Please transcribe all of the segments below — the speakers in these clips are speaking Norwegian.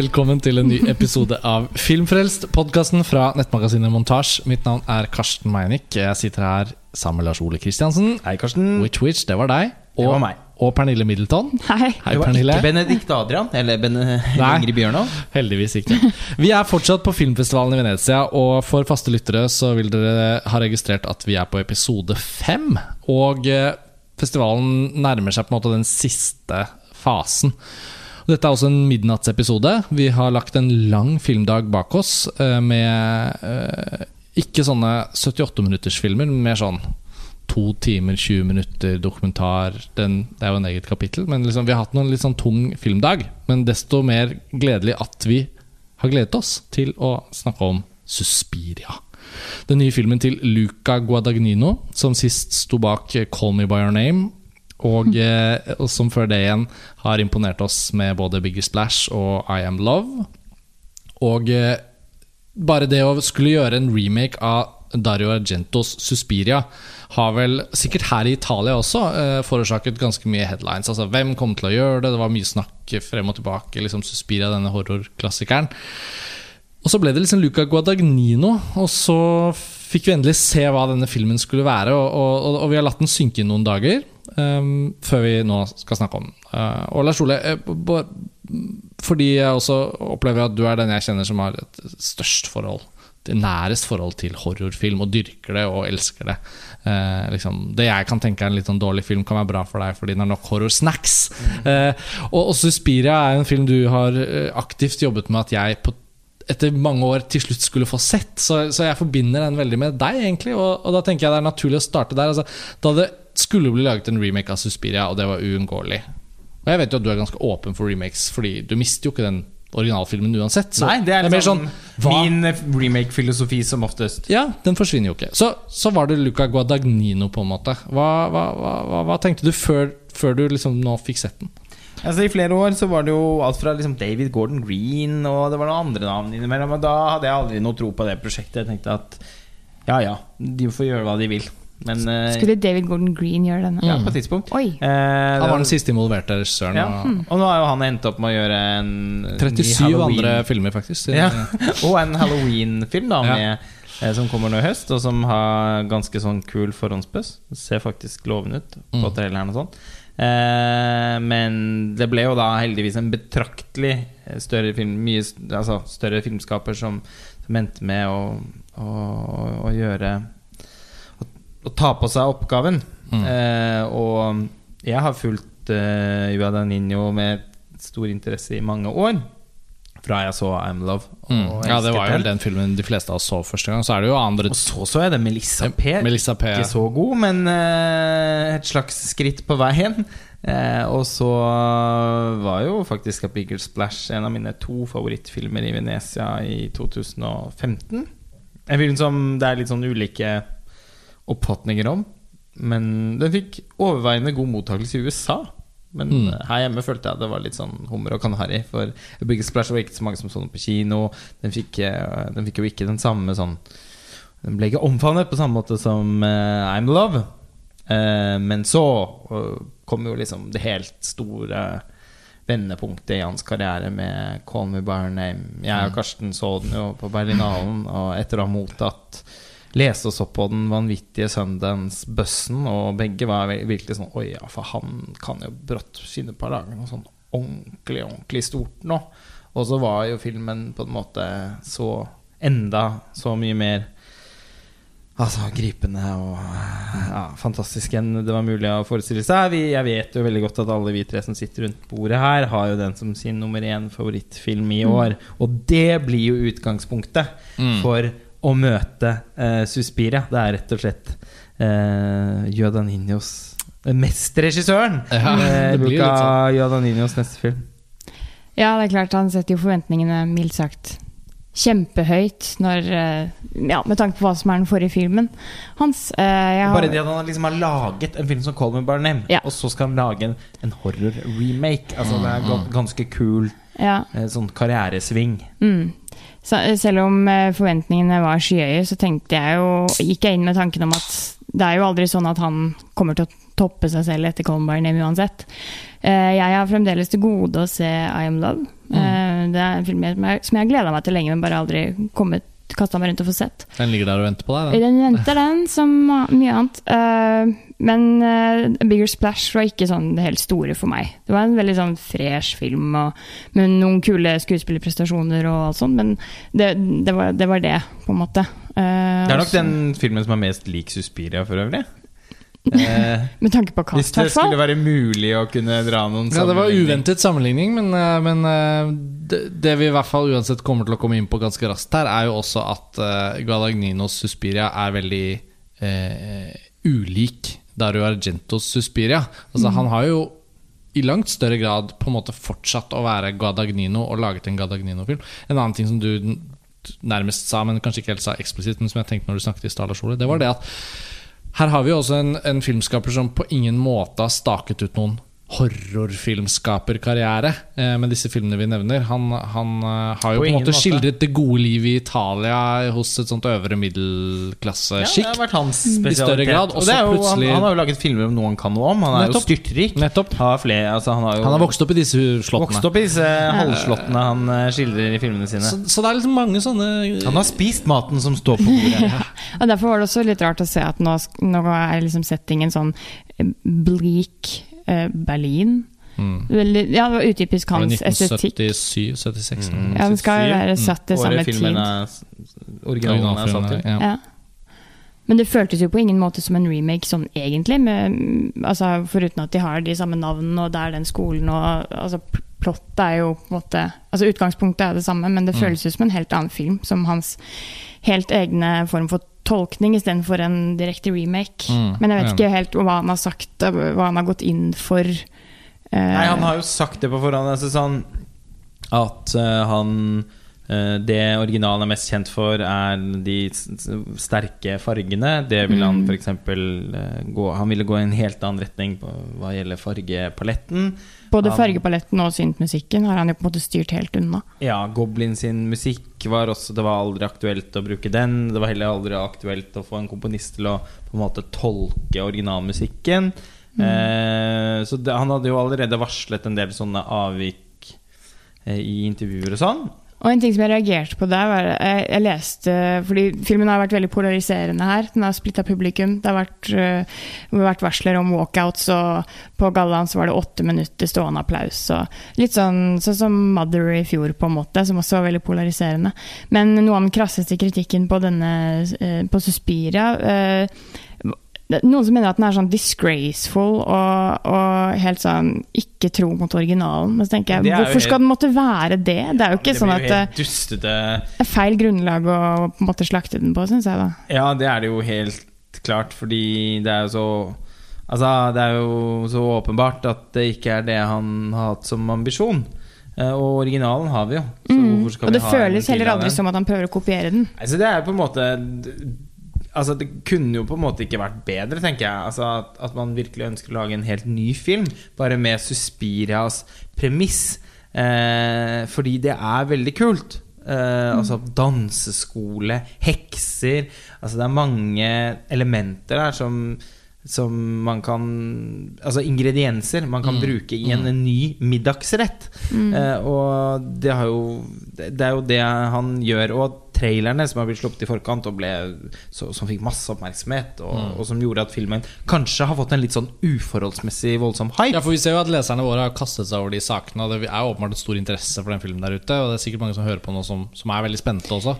velkommen til en ny episode av Filmfrelst, podkasten fra nettmagasinet Montasj. Mitt navn er Karsten Meinick. Jeg sitter her sammen med Lars Ole Kristiansen. Hei, Karsten. Witch Witch, det var deg. Det var meg. og Pernille Middleton. Hei. Hei, det var Pernille. ikke Benedikt Adrian eller ben Ingrid Bjørnov. Heldigvis ikke. Vi er fortsatt på filmfestivalen i Venezia, og for faste lyttere så vil dere ha registrert at vi er på episode fem. Og eh, festivalen nærmer seg på en måte den siste fasen. Dette er også en midnattsepisode. Vi har lagt en lang filmdag bak oss eh, med eh, ikke sånne 78-minuttersfilmer, men mer sånn to timer, 20 minutter dokumentar. Den, det er jo en eget kapittel. Men liksom, vi har hatt noen litt sånn tung filmdag. Men desto mer gledelig at vi har gledet oss til å snakke om Suspiria. Den nye filmen til Luca Guadagnino, som sist sto bak Call Me By Your Name. Og, eh, og som før det igjen har imponert oss med både Bigger Splash og I Am Love. Og eh, bare det å skulle gjøre en remake av Dario Argentos Suspiria har vel, sikkert her i Italia også, eh, forårsaket ganske mye headlines. Altså, Hvem kom til å gjøre det? Det var mye snakk frem og tilbake. Liksom Suspiria, denne horrorklassikeren. Og så ble det liksom Luca Guadagnino, og så fikk vi endelig se hva denne filmen skulle være. Og, og, og vi har latt den synke inn noen dager um, før vi nå skal snakke om. Uh, og Lars Ole, eh, fordi jeg også opplever at du er den jeg kjenner som har et størst forhold det nærest forhold til horrorfilm, og dyrker det og elsker det. Eh, liksom, det jeg kan tenke er en litt sånn dårlig film, kan være bra for deg fordi den har nok horrorsnacks. Mm. Eh, og, og Suspiria er en film du har eh, aktivt jobbet med at jeg på etter mange år til slutt skulle få sett. Så, så jeg forbinder den veldig med deg, egentlig. Og, og da tenker jeg det er naturlig å starte der. Altså, da det skulle bli laget en remake av Suspiria, og det var uunngåelig. Og jeg vet jo at du er ganske åpen for remakes, fordi du mister jo ikke den originalfilmen uansett. Nei, det er, mer er sånn min remake-filosofi som oftest. Ja, den forsvinner jo ikke. Så, så var det Luca Guadagnino, på en måte. Hva, hva, hva, hva tenkte du før, før du liksom nå fikk sett den? Altså I flere år så var det jo alt fra liksom David Gordon Green og det var noen andre navn innimellom. Og da hadde jeg aldri noe tro på det prosjektet. Jeg tenkte at ja ja, de får gjøre hva de vil. Men eh, Skulle David Gordon Green gjøre denne? ja, på et tidspunkt. Oi. Eh, Han var den siste involverte regissøren. Ja. og Og nå har jo han endt opp med å gjøre en 37 Halloween- andre filmer, faktisk. ja. Og en Halloween-film da med, eh, som kommer nå i høst, og som har ganske sånn kul forhåndsbuss. Ser faktisk lovende ut på Mm. traileren og sånn. Eh, men det ble jo da heldigvis en betraktelig større film Mye altså større filmskaper som, som endte med å, å, å gjøre å, ta på seg oppgaven. Mm. Eh, og jeg har fulgt uh, Guadagnino med stor interesse i mange år. Fra jeg så I'm Love. Mm. Ja, det var jo den. den filmen de fleste av oss så første gang. Så er det jo andre Og så så jeg det Melissa P. Melissa P. Ikke så god, men eh, et slags skritt på veien. Eh, og så var jo faktisk A Bigger Splash en av mine to favorittfilmer i Venezia i 2015. En film som det er litt sånn ulike oppfatninger om. Men den fikk overveiende god mottakelse i USA. Men Mm. her hjemme følte jeg det var litt sånn hummer og kanari. For Big Splash var ikke så mange som så den på kino. Den fikk, eh, den fikk jo ikke den samme sånn Den ble ikke omfavnet på samme måte som uh, I'm Love. Uh, men så uh, kom jo liksom det helt store vendepunktet i hans karriere med Call Me By Your Name. Jeg og Karsten så den jo på Berlinalen, og etter å ha mottatt Leste oss opp på den vanvittige Sundance-bussen, og begge var virkelig sånn Oi, ja, for han kan jo brått skinne på dager noe sånn ordentlig, ordentlig stort nå. Og så var jo filmen på en måte så enda så mye mer Altså gripende og ja, fantastisk enn det var mulig å forestille seg. Vi, jeg vet jo veldig godt at alle vi tre som sitter rundt bordet her, har jo den som sin nummer én favorittfilm i år. Og det blir jo utgangspunktet Mm. for å møte eh, Suspiria. Det er rett og slett eh, Jødaninios Mesterregissøren! Ja, eh, det blir Luca litt sånn. Neste film. Ja, det er klart han setter jo forventningene mildt sagt kjempehøyt når eh, Ja, med tanke på hva som er den forrige filmen hans. Eh, jeg har- Bare det at han liksom har laget en film som Call Me By Name, Ja. og så skal han lage en, en horror-remake. Altså Det er ganske kul ja, eh, sånn karrieresving. mm. Så, selv om eh, forventningene var skyhøye, så tenkte jeg jo Gikk jeg inn med tanken om at det er jo aldri sånn at han kommer til å toppe seg selv etter Columbine uansett. Eh, jeg har fremdeles til gode å se I Am Love. Mm. det er en film som jeg har gleda meg til lenge, men bare aldri kommet kasta meg rundt og få sett. Den ligger der og venter på deg. Den. Den venter den, som mye annet. Uh, men uh, Bigger Splash var ikke sånn det helt store for meg. Det var en veldig sånn fresh film og, med noen kule skuespillerprestasjoner og alt sånt, men det, det, var, det var det, på en måte. Uh, Det er nok også- den filmen som er mest lik Suspiria for øvrig. Eh, Med tanke på kast, Hvis det hvert skulle være mulig å kunne dra noen Ja, det var uventet sammenligning, men, eh, men eh, det, det vi i hvert fall uansett kommer til å komme inn på ganske raskt her, er jo også at uh, Guadagninos Suspiria er veldig eh, ulik Dario Argentos Suspiria. Altså Han har jo i langt større grad på en måte fortsatt å være Guadagnino og laget en Guadagnino-film. En annen ting som du n- nærmest sa, men kanskje ikke helt sa eksplisitt, men som jeg tenkte når du snakket i stad, Lars Ole, det var det at her har vi også en, en filmskaper som på ingen måte har staket ut noen horrorfilmskaperkarriere eh, med disse filmene vi nevner. Han, han eh, har jo På på en måte måte. skildret det gode livet i Italia hos et sånt øvre Ja, det har vært hans spesialitet. grad, Og og det så jo, han, han har jo laget filmer om noe han kan noe om. Han er Nettopp. jo styrtrik. Nettopp. Har flere, altså han har jo Han har vokst opp i disse slottene. vokst opp i disse halvslottene han eh, skildrer i filmene sine. Så, så det er liksom mange sånne Han har spist maten som står på bordet. Og Derfor var det også litt rart å se at nå, nå er liksom settingen sånn eh, bleak Berlin. mm. Veldig, ja, det var utypisk hans estetikk. 1977-76? Mm. Ja, den skal jo være satt i samme Året filmen tid. Originalen er satt til. Ja. Ja. Men det føltes jo på ingen måte som en remake sånn egentlig, med, mm, altså, foruten at de har de samme navnene, og det er den skolen og altså, Plottet er jo på en måte Altså Utgangspunktet er det samme, men det Mm. føles jo som en helt annen film. Som hans helt egne form for tolkning istedenfor en direkte remake. Mm, Men jeg vet ikke helt hva han har sagt, hva han har gått inn for. Eh, Nei, han har jo sagt det på forhånd. Altså sånn at eh, han eh, Det originalen er mest kjent for, er de sterke fargene. Det vil han Mm. f.eks. Gå Han ville gå i en helt annen retning på hva gjelder fargepaletten. Både fargepaletten og syntmusikken har han jo på en måte styrt helt unna. Ja, Goblin sin musikk var også Det var aldri aktuelt å bruke den. Det var heller aldri aktuelt å få en komponist til å på en måte tolke originalmusikken. Eh, så det, han hadde jo allerede varslet en del sånne avvik eh, i intervjuer og sånn. Og en ting som jeg reagerte på der, var jeg, jeg leste Fordi filmen har vært veldig polariserende her. Den har splitta publikum. Det har vært, uh, vært varsler om walkouts, og på gallaen så var det åtte minutter stående applaus. Litt sånn, sånn som Mother i fjor, på en måte, som også var veldig polariserende. Men noe av den krasseste kritikken på denne uh, på Suspiria er noen som mener at den er sånn disgraceful og, og helt sånn ikke tro mot originalen. Men så tenker jeg, jo hvorfor skal helt- den måtte være det? Det er jo ikke sånn at det er feil grunnlag å på en måte slakte den på, syns jeg. da. Ja, det er det jo helt klart, fordi det er jo så Altså, det er jo så åpenbart at det ikke er det han har hatt som ambisjon. Eh, Og originalen har vi jo. Skal Mm. Og det føles heller aldri som at han prøver å kopiere den. Altså det er på en måte Altså Det kunne jo på en måte ikke vært bedre, tenker jeg. Altså At, at man virkelig ønsker å lage en helt ny film, bare med Suspirias premiss. Eh, fordi det er veldig kult. Eh, altså danseskole, hekser Altså det er mange elementer der som som man kan Altså ingredienser man kan bruke i en, ny middagsrett. Eh, og det, har jo, det det er jo det han gjør. Og trailerne som har blitt sluppet i forkant, og ble, så, som fikk masse oppmerksomhet, og, og som gjorde at filmen kanskje har fått en litt sånn uforholdsmessig voldsom hype. Ja, for Vi ser jo at leserne våre har kastet seg over de sakene. Og det er jo åpenbart en stor interesse for den filmen der ute. Og det er sikkert mange som hører på nå som, som er veldig spente også.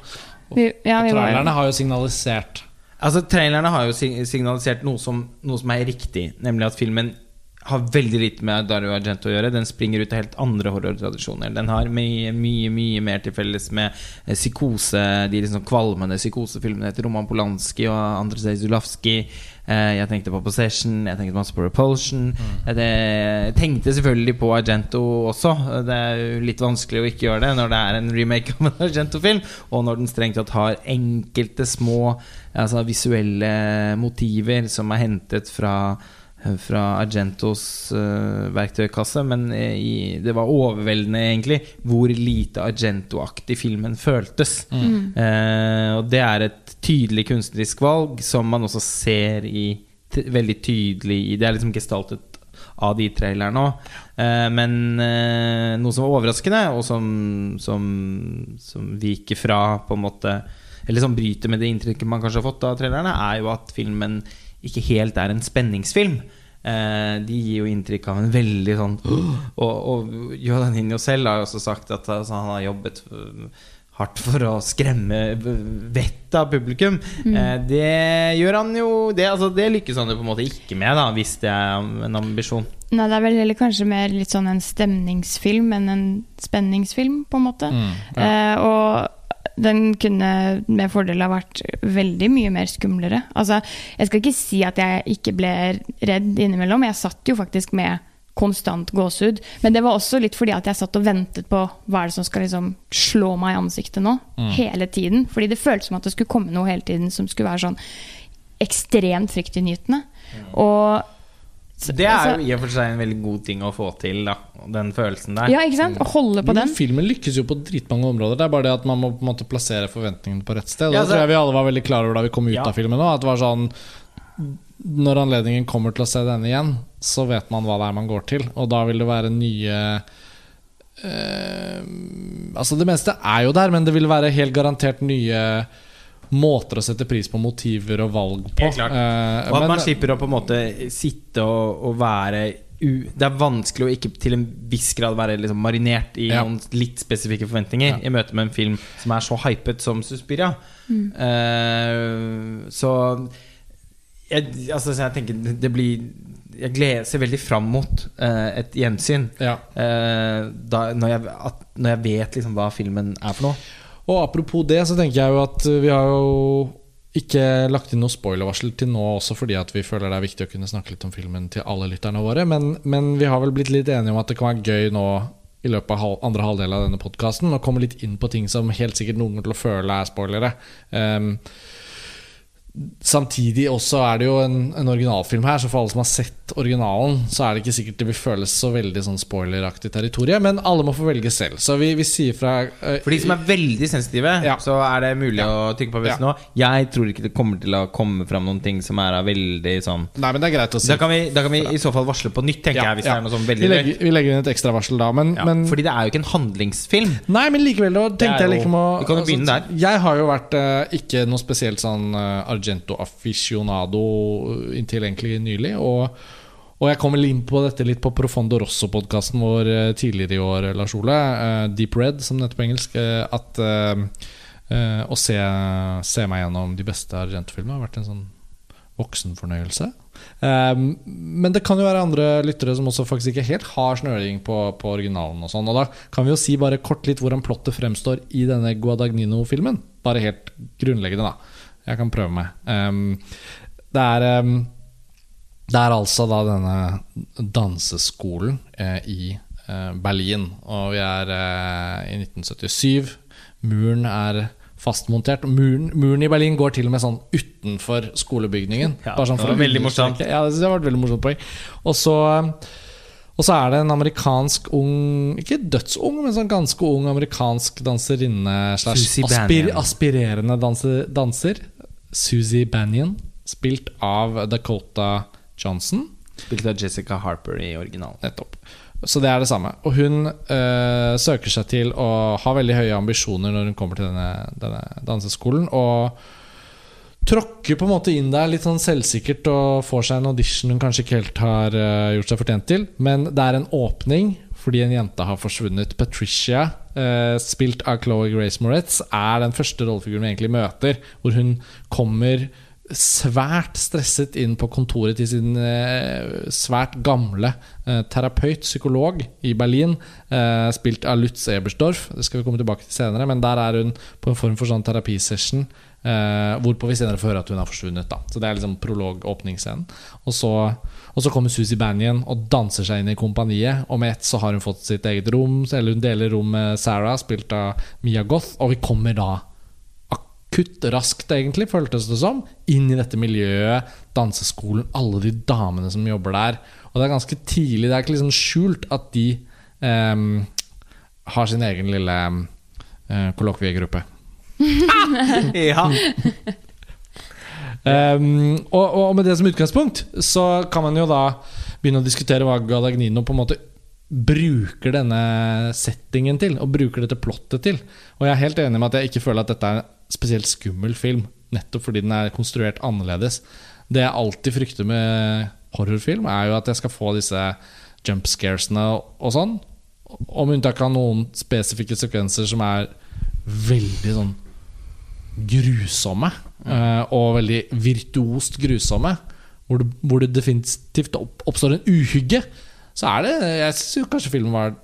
Vi, ja, vi og Trailerne har jo signalisert Altså Trailerne har jo signalisert noe som, noe som er riktig, nemlig at filmen har veldig lite med Dario Argento å gjøre. Den springer ut av helt andre horrortradisjoner. Den har mye, mye mye mer til felles med eh, psykose, de liksom kvalmende psykosefilmene til Roman Polanski og Andrzej Zulavski. Eh, Jeg tenkte på Possession, jeg tenkte masse på Repulsion. Jeg jeg tenkte selvfølgelig på Argento også. Det er jo litt vanskelig å ikke gjøre det når det er en remake av en Argento-film, og når den strengt tatt har enkelte små altså visuelle motiver som er hentet fra fra Argentos uh, verktøykasse, men eh, i, det var overveldende, egentlig, hvor lite Argento-aktig filmen føltes. Eh, og det er et tydelig kunstnerisk valg, som man også ser i t veldig tydelig i Det er liksom gestaltet av de trailerne òg. Uh, men noe som var overraskende, og som, som, som viker fra på en måte Eller som bryter med det inntrykket man kanskje har fått av trailerne, er jo at filmen ikke helt er en spenningsfilm. Eh, de gir jo inntrykk av en veldig sånn Og, og Jodanino selv har jo også sagt at altså, han har jobbet øh, hardt for å skremme vettet av publikum. Eh, det gjør han jo det, altså, det lykkes han jo på en måte ikke med, da, hvis det er en ambisjon. Nei, det er vel heller kanskje mer litt sånn en stemningsfilm enn en spenningsfilm, på en måte. Mm, ja. Eh, og den kunne med fordel ha vært veldig mye mer skumlere. Altså, jeg skal ikke si at jeg ikke ble redd innimellom. Jeg satt jo faktisk med konstant gåsehud. Men det var også litt fordi at jeg satt og ventet på hva er det som skal liksom slå meg i ansiktet nå. Hele tiden. Fordi det føltes som at det skulle komme noe hele tiden som skulle være sånn ekstremt fryktinngytende. Og Det er altså- jo i og for seg en veldig god ting å få til, da, den følelsen der. Ja, ikke sant? Å holde på Men den. filmen lykkes jo på dritmange områder. Det er bare det at man må på en måte plassere forventningene på rett sted. Ja, det tror jeg vi alle var veldig klar over da vi kom ut Ja. av filmen òg. At det var sånn Når anledningen kommer til å se denne igjen, så vet man hva det er man går til. Og da vil det være nye øh, Altså, det meste er jo der, men det vil være helt garantert nye måter å sette pris på motiver og valg på. Eh, Og at men- man slipper å på en måte sitte og, og være u Det er vanskelig å ikke til en viss grad være liksom marinert i Ja. noen litt spesifikke forventninger Ja. i møte med en film som er så hypet som Suspiria. Eh, så jeg, altså, så jeg tenker det- det blir Jeg gleder, ser veldig fram mot uh, et gjensyn. Ja. Uh, da, når, jeg, at, når jeg vet liksom hva filmen er for noe. Og apropos det, så tenker jeg jo at vi har jo ikke lagt inn noe spoilervarsel til nå også fordi at vi føler det er viktig å kunne snakke litt om filmen til alle lytterne våre. Men, men vi har vel blitt litt enige om at det kan være gøy nå i løpet av andre halvdel av denne podkasten å komme litt inn på ting som helt sikkert noen kommer til å føle er spoilere. Um, Samtidig også er det jo en, en originalfilm her, så for alle som har sett originalen, så er det ikke sikkert det vil føles så veldig sånn spoileraktig territorium. men alle må få velge selv. Så vi, vi sier fra uh, For de som er veldig sensitive, Ja. så er det mulig å trykke på hvis Ja. nå. Jeg tror ikke det kommer til å komme fram noen ting som er veldig sånn Nei, men det er greit å si. Da kan vi, da kan vi i så fall varsle på nytt, tenker Ja, jeg. Hvis ja. det er noe sånn vi, veldig legger, vi legger inn et ekstra varsel da, men, ja, men Fordi det er jo ikke en handlingsfilm. Nei, men likevel, da tenkte jeg like liksom å vi kan jo begynne der. Jeg har jo vært uh, ikke noe spesielt sånn eh, Argento aficionado inntil egentlig nylig. Og, og jeg kommer inn på dette litt på Profondo Rosso-podkasten vår eh, tidligere i år, Lars Ole. Uh, Deep Red, som det heter på engelsk. eh, at uh, eh, å se, se meg gjennom de beste Argento-filmene har vært en sånn voksenfornøyelse. Men det kan jo være andre lyttere som også faktisk ikke helt har snøring på, på originalen. Og sånn Og da kan vi jo si bare kort litt hvordan plottet fremstår i denne Guadagnino-filmen. Bare helt grunnleggende, da. Jeg kan prøve meg. Um, det er um, Det er altså da denne danseskolen eh, i eh, Berlin. Og vi er eh, i 1977. Muren er fastmontert. Muren, muren i Berlin går til og med sånn utenfor skolebygningen. Ja, Bare sånn det for var veldig morsomt. Ja, det var et veldig morsomt poeng. Og så og så er det en amerikansk ung Ikke dødsung, men sånn ganske ung amerikansk danserinne slash aspir, aspirerende danser, danser. Susie Banyan, spilt av Dakota Johnson. Spilt av Jessica Harper i originalen. Nettopp. Så det er det samme. Og hun øh, søker seg til å ha veldig høye ambisjoner når hun kommer til denne, denne danseskolen. Og tråkker på en måte inn der litt sånn selvsikkert og får seg en audition hun kanskje ikke helt har øh, gjort seg fortjent til. Men det er en åpning fordi en jente har forsvunnet. Patricia, eh, spilt av Chloé Grace Moretz, er den første rollefiguren vi egentlig møter. Hvor hun kommer svært stresset inn på kontoret til sin eh, svært gamle eh, terapeut, psykolog, i Berlin. Eh, spilt av Lutz Ebersdorf. Det skal vi komme tilbake til senere. Men der er hun på en form for sånn terapisession. Eh, hvorpå vi senere får høre at hun har forsvunnet. Da. Så Det er liksom prolog-åpningsscenen. Og og så kommer Susie Banyan og danser seg inn i kompaniet. Og med ett så har hun fått sitt eget rom, eller hun deler rom med Sarah, spilt av Mia Goth. Og vi kommer da akutt raskt, egentlig, føltes det som, inn i dette miljøet, danseskolen, alle de damene som jobber der. Og det er ganske tidlig, det er ikke liksom skjult at de ehm, har sin egen lille eh, kollokviegruppe. Ja. Um, og, og med det som utgangspunkt så kan man jo da begynne å diskutere hva Gadagnino på en måte bruker denne settingen til, og bruker dette plottet til. Og jeg er helt enig med at jeg ikke føler at dette er en spesielt skummel film, nettopp fordi den er konstruert annerledes. Det jeg alltid frykter med horrorfilm, er jo at jeg skal få disse jump scaresene og sånn. Om unntak av noen spesifikke sekvenser som er veldig sånn grusomme. eh, og veldig virtuost grusomme. Hvor det, hvor det definitivt opp, oppstår en uhygge. Så er det Jeg syns kanskje filmen var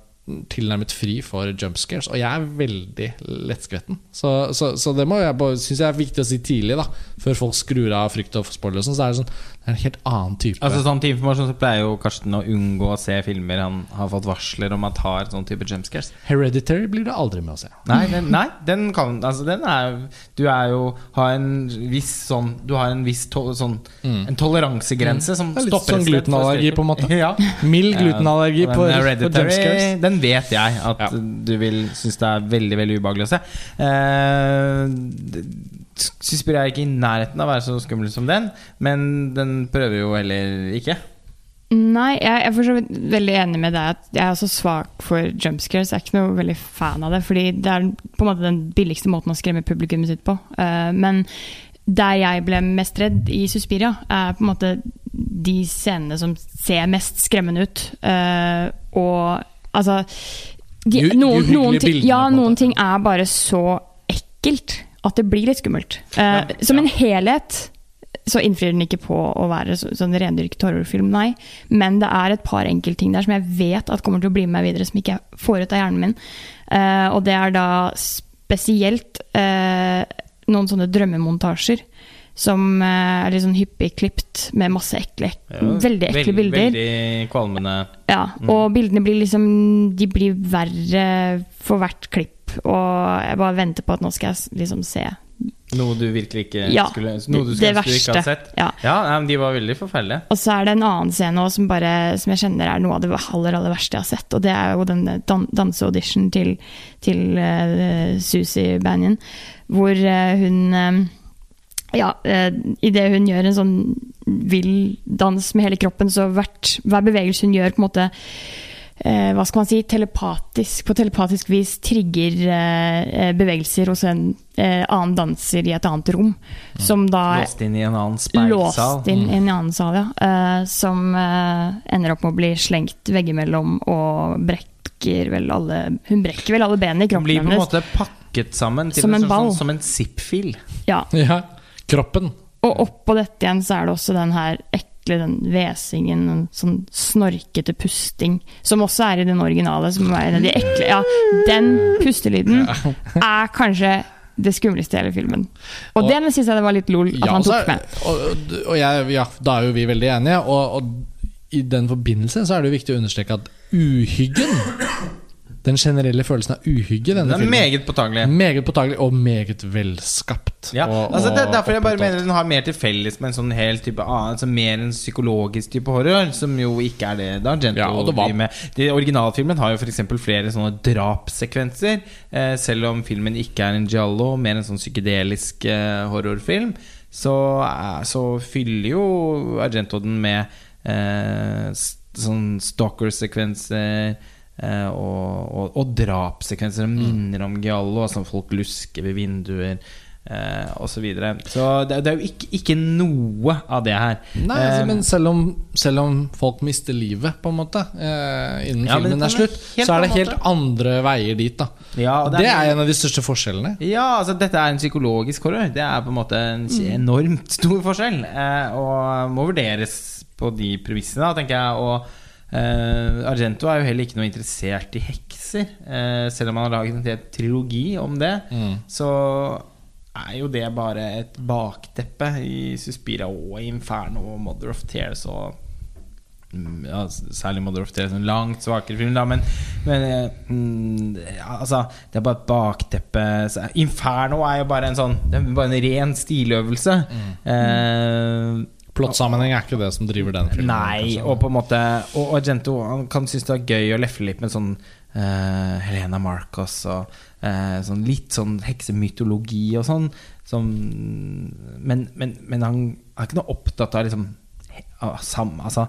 tilnærmet fri for jump scares. Og jeg er veldig lettskvetten. Så, så, så det må jeg syns jeg er viktig å si tidlig, da før folk skrur av frykt og spoilers. sånn, Så er det sånn Det er en helt annen type. Altså sånn Til informasjon så pleier jo Karsten å unngå å se filmer han har fått varsler om at har sånn type jumpscares. Hereditary blir det aldri med å se. Nei, den, nei, den kan Altså, den er Du er jo Har en viss sånn Du har en viss to, sånn En toleransegrense som Mm. Det er litt stopper sånn glutenallergi, på en måte. Ja. Mild glutenallergi Ja, på, på jumpscares. Den vet jeg at Ja. du vil synes det er veldig veldig ubehagelig å se. Uh, Suspiria er ikke i nærheten av å være så skummel som den, men den prøver jo heller ikke. Nei, jeg er for så vidt veldig enig med deg at jeg er også svak for jump scares. Jeg er ikke noe veldig fan av det, fordi det er på en måte den billigste måten å skremme publikummet sitt på. Eh, men der jeg ble mest redd i Suspiria, er på en måte de scenene som ser mest skremmende ut. Eh, og altså de noen, noen, ting, ja, noen ting er bare så ekkelt at det blir litt skummelt. Eh, Ja, som ja. en helhet så innfrir den ikke på å være så, sånn rendyrket horrorfilm, nei. Men det er et par enkeltting der som jeg vet at kommer til å bli med meg videre, som ikke får ut av hjernen min. Uh, og det er da spesielt uh, noen sånne drømmemontasjer. Som er litt sånn hyppig klipt med masse ekle, veldig ekle veld, bilder. Veldig kvalmende. Ja, og bildene blir liksom De blir verre for hvert klipp. Og jeg bare venter på at nå skal jeg liksom se Noe du virkelig ikke Ja, skulle Noe du det skulle ønske du ikke verste. sett. Ja. Ja, nei, de var veldig forferdelige. Og så er det en annen scene også som, bare, som jeg kjenner er noe av det aller, aller verste jeg har sett. Og det er jo den dan danseaudition til, til uh, Susie Banyan, hvor uh, hun uh, ja, uh, idet hun gjør en sånn vill dans med hele kroppen, så hvert, hver bevegelse hun gjør, på en måte eh, hva skal man si, telepatisk, på telepatisk vis trigger eh, eh, bevegelser hos en eh, annen danser i et annet rom. Som da Låst inn i en annen speilsal. låst inn i en annen sal, ja. eh, som eh, ender opp med å bli slengt veggimellom og brekker vel alle Hun brekker vel alle benene i kroppen hennes. blir på en måte pakket sammen til Som en, en sånn, ball. sånn, som en zip-fil. Ja. Ja, kroppen. Og oppå dette igjen så er det også den her ekle den hvesingen, en sånn snorkete pusting, som også er i den originale, som er en av de ekle Ja, den pustelyden er kanskje det skumleste i hele filmen. Og, Og- den syns jeg det var litt lol at Ja, han tok er- med. Og, og jeg, ja, da er jo vi veldig enige. Og, og i den forbindelse så er det jo viktig å understreke at uhyggen Den generelle følelsen av uhygge Denne Den er filmen meget påtagelig. Meget påtagelig og meget velskapt. Ja, og, altså det er Derfor jeg bare mener den har mer til felles med en sånn helt type annen, altså mer en psykologisk type horror, som jo ikke er det da Ja, og det var- med. De, originalfilmen har jo f.eks. flere sånne drapssekvenser, eh, selv om filmen ikke er en giallo, mer en sånn psykedelisk eh, horrorfilm. Så, eh, så fyller jo Argento den med eh, sånn stalker-sekvenser. Eh, og, og, og drapssekvenser som minner om giallo. Altså folk lusker ved vinduer eh, osv. Så, videre. så det, det er jo ikke, ikke noe av det her. Nei, altså, Eh, men selv om, selv om folk mister livet, på en måte, eh, innen Ja, filmen er slutt, så er det helt andre veier dit, ja, og Det er en av de største forskjellene. Ja, altså dette er en psykologisk horror. Det er på en måte en enormt stor forskjell. Eh, og må vurderes på de premissene, tenker jeg. Og eh, Argento er jo heller ikke noe interessert i hekser. Uh, selv om han har laget en hel trilogi om det, så er jo det bare et bakteppe i Suspira og Inferno og Mother of Tears og Mm, ja, særlig Mother of Tears, en langt svakere film, da, men, men uh, mm, altså, det er bare et bakteppe. Så Inferno er jo bare en sånn Det er bare en ren stiløvelse. Eh, Plottsammenheng er ikke det som driver den filmen. Nei, og på en måte Og Argento han kan synes det er gøy å lefle litt med sånn uh, Helena Marcos og uh, sånn litt sånn heksemytologi og sånn. Som, men, men, men han er ikke noe opptatt av liksom sam, Altså,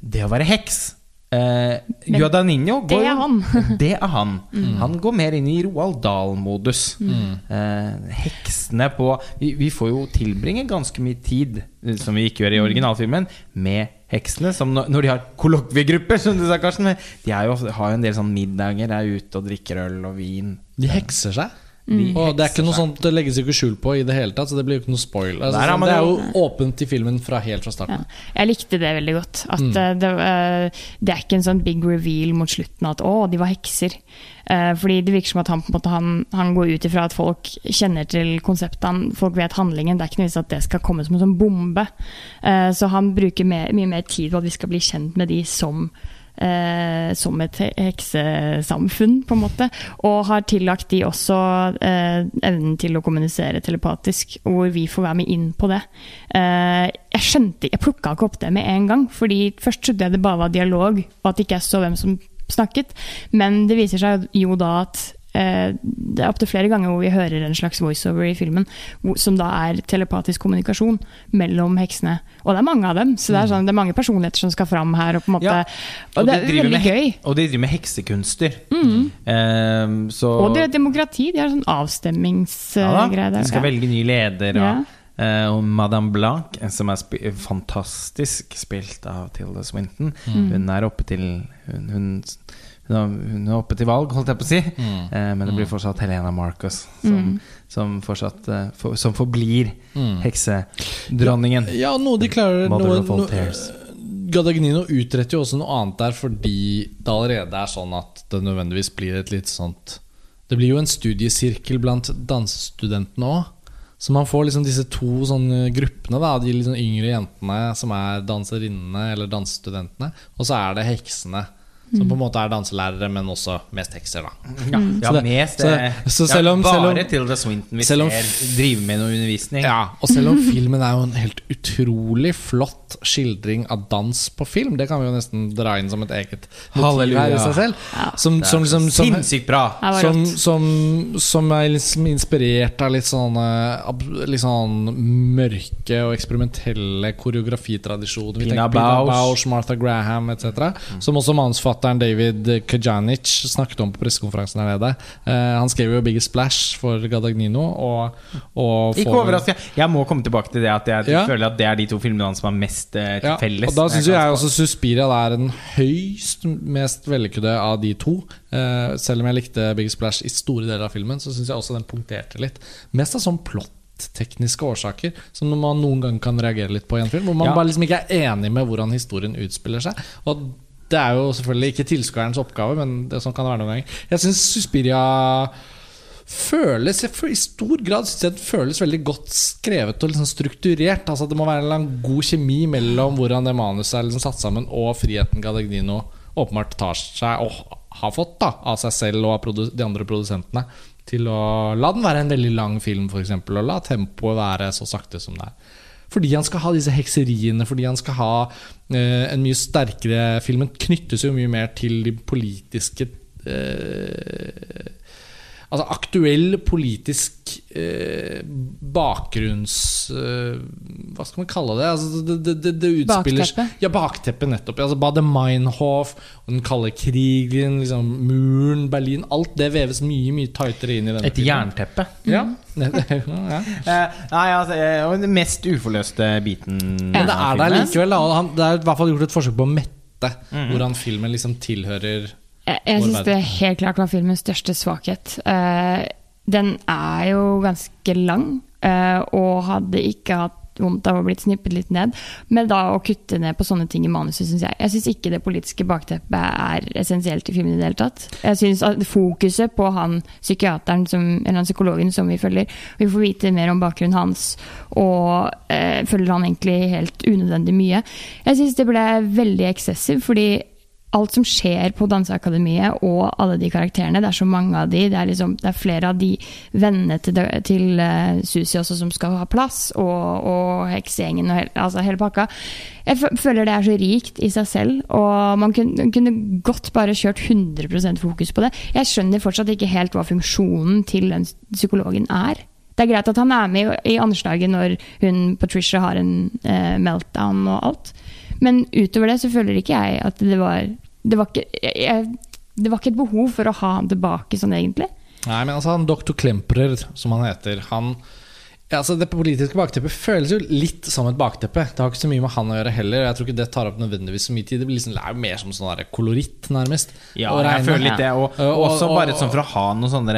det å være heks eh, Guadagnino det går er han. det er han. Han går mer inn i Roald Dahl-modus. Eh, heksene på vi, vi får jo tilbringe ganske mye tid, eh, som vi ikke gjør i originalfilmen, med heksene. Som når, når de har kollokviegrupper, som du sa, Karsten. De er jo, har jo en del sånn middager, er ute og drikker øl og vin. De hekser seg. De Og det er ikke noe sånt Det legges ikke skjul på i det hele tatt, så det blir jo ikke noe spoil. Altså, sånn, det er jo- åpent i filmen fra helt fra Ja. starten. Jeg likte det veldig godt. At Mm. eh, det, eh, det er ikke en sånn big reveal mot slutten at 'å, de var hekser'. Eh, fordi det virker som at han, på en måte, han, han går ut ifra at folk kjenner til konseptet, han, folk vet handlingen. Det er ikke noe vits at det skal komme som en sånn bombe. Eh, så han bruker mer, mye mer tid på at vi skal bli kjent med de som Eh, som et heksesamfunn, på en måte. Og har tillagt de også eh, evnen til å kommunisere telepatisk, hvor vi får være med inn på det. Eh, jeg skjønte Jeg plukka ikke opp det med en gang, fordi først trodde jeg det bare var dialog, og at ikke jeg så hvem som snakket. Men det viser seg jo da at det er opptil flere ganger hvor vi hører en slags voiceover i filmen, som da er telepatisk kommunikasjon mellom heksene. Og det er mange av dem, så det er, sånn, det er mange personligheter som skal fram her. Og, måte, Ja, og det de er veldig med gøy. Mm. Og de driver med heksekunster. Eh, så Og det er demokrati. De har sånn ja, avstemmingsgreier der. De skal Ja. velge ny leder. Og, Ja. eh, og Madame Blanc, eh, som er sp fantastisk spilt av Tilda Swinton, Mm. hun er oppe til hun, hun, hun, er, oppe til valg, holdt jeg på å si. Mm. Eh, men det blir fortsatt Helena Marcos som, som fortsatt eh, for, Som forblir Mm. heksedronningen. Ja, noe de klarer Mother noe, noe. Gadagnino utretter jo også noe annet der, fordi det allerede er sånn at det nødvendigvis blir et litt sånt Det blir jo en studiesirkel blant dansestudentene òg. Så man får liksom disse to sånne gruppene. da De sånn yngre jentene som er danserinnene eller dansestudentene. Og så er det heksene, som på en måte er danselærere, men også mest hekser. da Ja, ja Så det- mest så- eh, så selv om- selv om- Bare Tilda Swinton vi ser drive med noe undervisning. Ja, Og selv om filmen er jo en helt utrolig flott skildring av dans på film, det kan vi jo nesten dra inn som et eget halleluja i seg selv. Som, som, liksom, som, Sinnssykt bra! Ja, som, som, som er liksom inspirert av litt sånne Litt sånn mørke og eksperimentelle koreografitradisjoner. Pina Bausch. Martha Graham etc. Som også manusfatteren David Kajanic snakket om på pressekonferansen her nede. Eh, han skrev jo 'Biggest Splash' for Gadagnino. Og, og Ikke får- overraskende. Jeg må komme tilbake til det at jeg Ja. føler at det er de to filmene hans som har mest eh, til Ja, felles. og da syns jeg, jeg også Suspiria er den høyst mest vellykkede av de to. Eh, selv om jeg likte 'Biggest Splash i store deler av filmen, så syns jeg også den punkterte litt. Mest av sånn plott-tekniske årsaker som man noen gang kan reagere litt på i en film. Hvor man Ja. bare liksom ikke er enig med hvordan historien utspiller seg. Og det er jo selvfølgelig ikke tilskuerens oppgave, men det, sånn kan det være noen ganger. Jeg syns Suspiria føles I stor grad synes jeg den føles veldig godt skrevet og liksom strukturert. Altså Det må være en god kjemi mellom hvordan det manuset er liksom satt sammen, og friheten Gadegnino åpenbart tar seg, og har fått, da av seg selv og av de andre produsentene. Til å la den være en veldig lang film, f.eks., og la tempoet være så sakte som det er. Fordi han skal ha disse hekseriene, fordi han skal ha eh, en mye sterkere Filmen knyttes jo mye mer til de politiske eh, Altså aktuell politisk eh, bakgrunns... Eh, hva skal man kalle det? Altså, det, det, det, det utspiller Bakteppe. Ja, bakteppet, nettopp. Altså, Bade Meinhof den kalde krigen, liksom, muren, Berlin Alt det veves mye mye tightere inn i denne Et jernteppe. Ja. ja. Eh, nei, altså, eh, og den mest uforløste biten Men det er der likevel. Da. Han, det er i hvert fall gjort et forsøk på å mette Mhm. hvordan filmen liksom tilhører Jeg, jeg syns det helt klart var filmens største svakhet. Uh, den er jo ganske lang, uh, og hadde ikke hatt vondt av å blitt snippet litt ned. Men da å kutte ned på sånne ting i manuset, syns jeg. Jeg syns ikke det politiske bakteppet er essensielt i filmen i det hele tatt. Jeg synes at Fokuset på han psykiateren, som, eller han psykologen som vi følger, vi får vite mer om bakgrunnen hans, og eh, følger han egentlig helt unødvendig mye. Jeg syns det ble veldig eksessiv, fordi alt som skjer på Danseakademiet og alle de karakterene, det er så mange av de. Det er, liksom, det er flere av de vennene til, til uh, Susi også som skal ha plass, og, og heksegjengen og hele, altså hele pakka. Jeg føler det er så rikt i seg selv, og man kunne, kunne, godt bare kjørt 100% fokus på det. Jeg skjønner fortsatt ikke helt hva funksjonen til den psykologen er. Det er greit at han er med i anslaget når hun Patricia har en uh, meltdown og alt. Men utover det så føler ikke jeg at det var Det var ikke, jeg, det var ikke et behov for å ha han tilbake sånn, egentlig. Nei, men altså, han doktor Klemperer, som han heter, han ja, altså Det politiske bakteppet føles jo litt som et bakteppe. Det har ikke så mye med han å gjøre heller. Jeg tror ikke det tar opp nødvendigvis så mye tid. Det blir liksom, det er jo mer som sånn koloritt, nærmest. Ja, jeg føler litt det. Og, og, også bare sånn for å ha noe sånn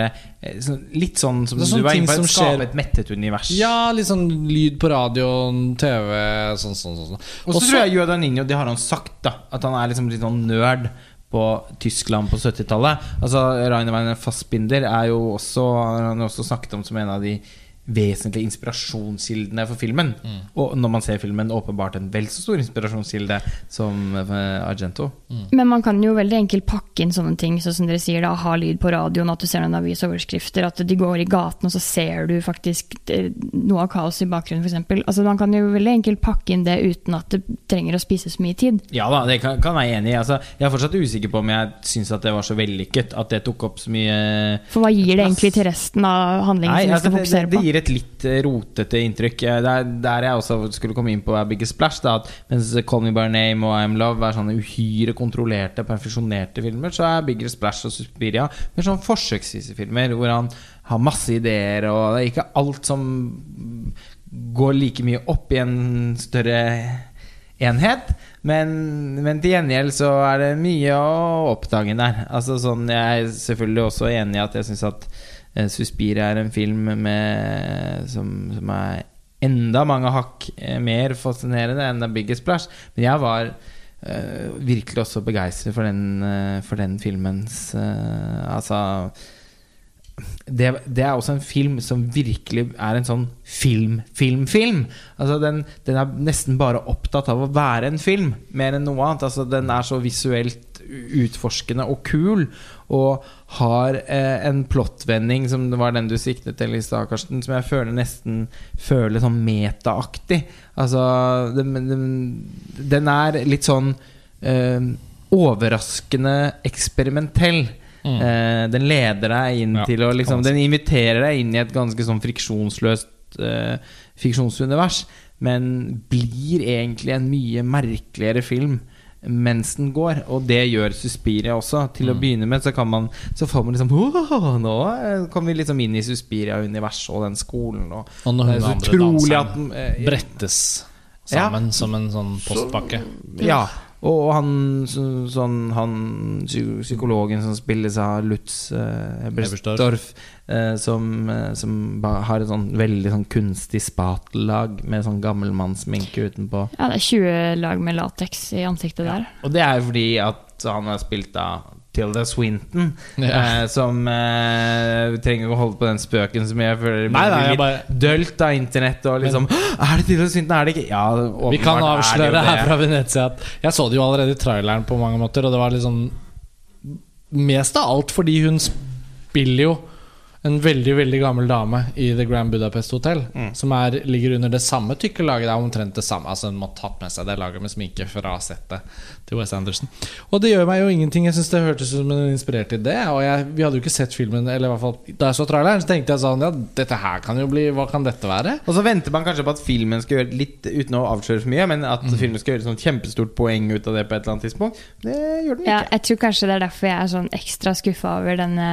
Litt sånn som sånn du var inne på, skape et mettet univers. Ja, litt sånn lyd på radioen, TV, sånn, sånn, sånn. sånn. Og så tror jeg Yoda Ninjo, det har han sagt, da. At han er liksom litt sånn nerd på Tyskland på 70-tallet. Altså Rainer Weiner Fassbinder er jo også Han har også snakket om som en av de vesentlige inspirasjonskildene for filmen. Mm. Og når man ser filmen, åpenbart en vel så stor inspirasjonskilde som eh, Argento. Mm. Men man kan jo veldig enkelt pakke inn sånne ting, sånn som dere sier, da, ha lyd på radioen, at du ser noen avisoverskrifter, at de går i gaten, og så ser du faktisk eh, noe av kaos i bakgrunnen, f.eks. Altså, man kan jo veldig enkelt pakke inn det uten at det trenger å spise så mye tid. Ja da, det kan, kan jeg være enig i. Altså, jeg er fortsatt usikker på om jeg syns at det var så vellykket, at det tok opp så mye For hva gir det egentlig til resten av handlingen Nei, som vi altså, skal fokusere på? Det, det gir et litt eh, rotete inntrykk. Der, er der jeg også skulle komme inn på Biggest Splash. Da, at mens Call Me By Name og I'm Love er sånne uhyre kontrollerte, perfeksjonerte filmer, så er Bigger Splash og Suspiria mer sånn forsøksvise filmer hvor han har masse ideer, og det er ikke alt som går like mye opp i en større enhet. Men, men, til gjengjeld så er det mye å oppdage der. Altså sånn, Jeg er selvfølgelig også enig i at jeg syns at Suspiria er en film med, som, som, er enda mange hakk uh, mer fascinerende enn The Biggest Splash. Men jeg var uh, virkelig også begeistret for den, for den filmens Altså det, det, er også en film som virkelig er en sånn film-film-film. Altså den, den, er nesten bare opptatt av å være en film, mer enn noe annet. Altså den er så visuelt utforskende og kul, og har eh, en plottvending som det var den du siktet til i stad, Karsten, som jeg føler nesten føler sånn metaaktig. Altså den, den, den, er litt sånn eh, overraskende eksperimentell. Mm. Eh, den leder deg inn ja, til å liksom, Den inviterer deg inn i et ganske sånn friksjonsløst eh, fiksjonsunivers, men blir egentlig en mye merkeligere film mens den går. Og det gjør Suspiria også. Til mm. å begynne med så kan man Så får man liksom Nå kommer vi liksom inn i Suspiria-universet og den skolen. Og, og når hun andre danseren eh, brettes sammen ja. som en sånn postpakke. Så, ja og han, sånn, han psykologen som spilles av Lutz eh, Ebersdorf, eh, som, eh, som har et sånn veldig sånn kunstig spatelag med sånn gammelmannssminke utenpå. Ja, det er 20 lag med lateks i ansiktet der. Og det er jo fordi at han har spilt av Tilda Swinton, ja. eh, som eh, trenger å holde på den spøken som jeg føler nei, nei, litt bare... dølt av internett. Og liksom Men, Er det Tilda Swinton? Er det ikke? Ja, Vi kan avsløre her fra Venezia at jeg så det jo allerede i traileren på mange måter, og det var liksom Mest av alt fordi hun spiller jo en veldig veldig gammel dame i The Grand Budapest Hotel. Mm. Som er, ligger under det samme tykke laget. Det er omtrent det samme. Altså Hun må ha tatt med seg det laget med sminke fra settet til West Anderson. Og det gjør meg jo ingenting. Jeg syns det hørtes ut som en inspirert idé. Og jeg, vi hadde jo ikke sett filmen, eller i hvert fall da jeg så traileren, så tenkte jeg sånn Ja, dette her kan jo bli Hva kan dette være? Og så venter man kanskje på at filmen skal gjøre litt, uten å avsløre for mye, men at mm. filmen skal gjøre et sånt kjempestort poeng ut av det på et eller annet tidspunkt. Det gjør den ikke. Ja, jeg tror kanskje det er derfor jeg er sånn ekstra skuffa over denne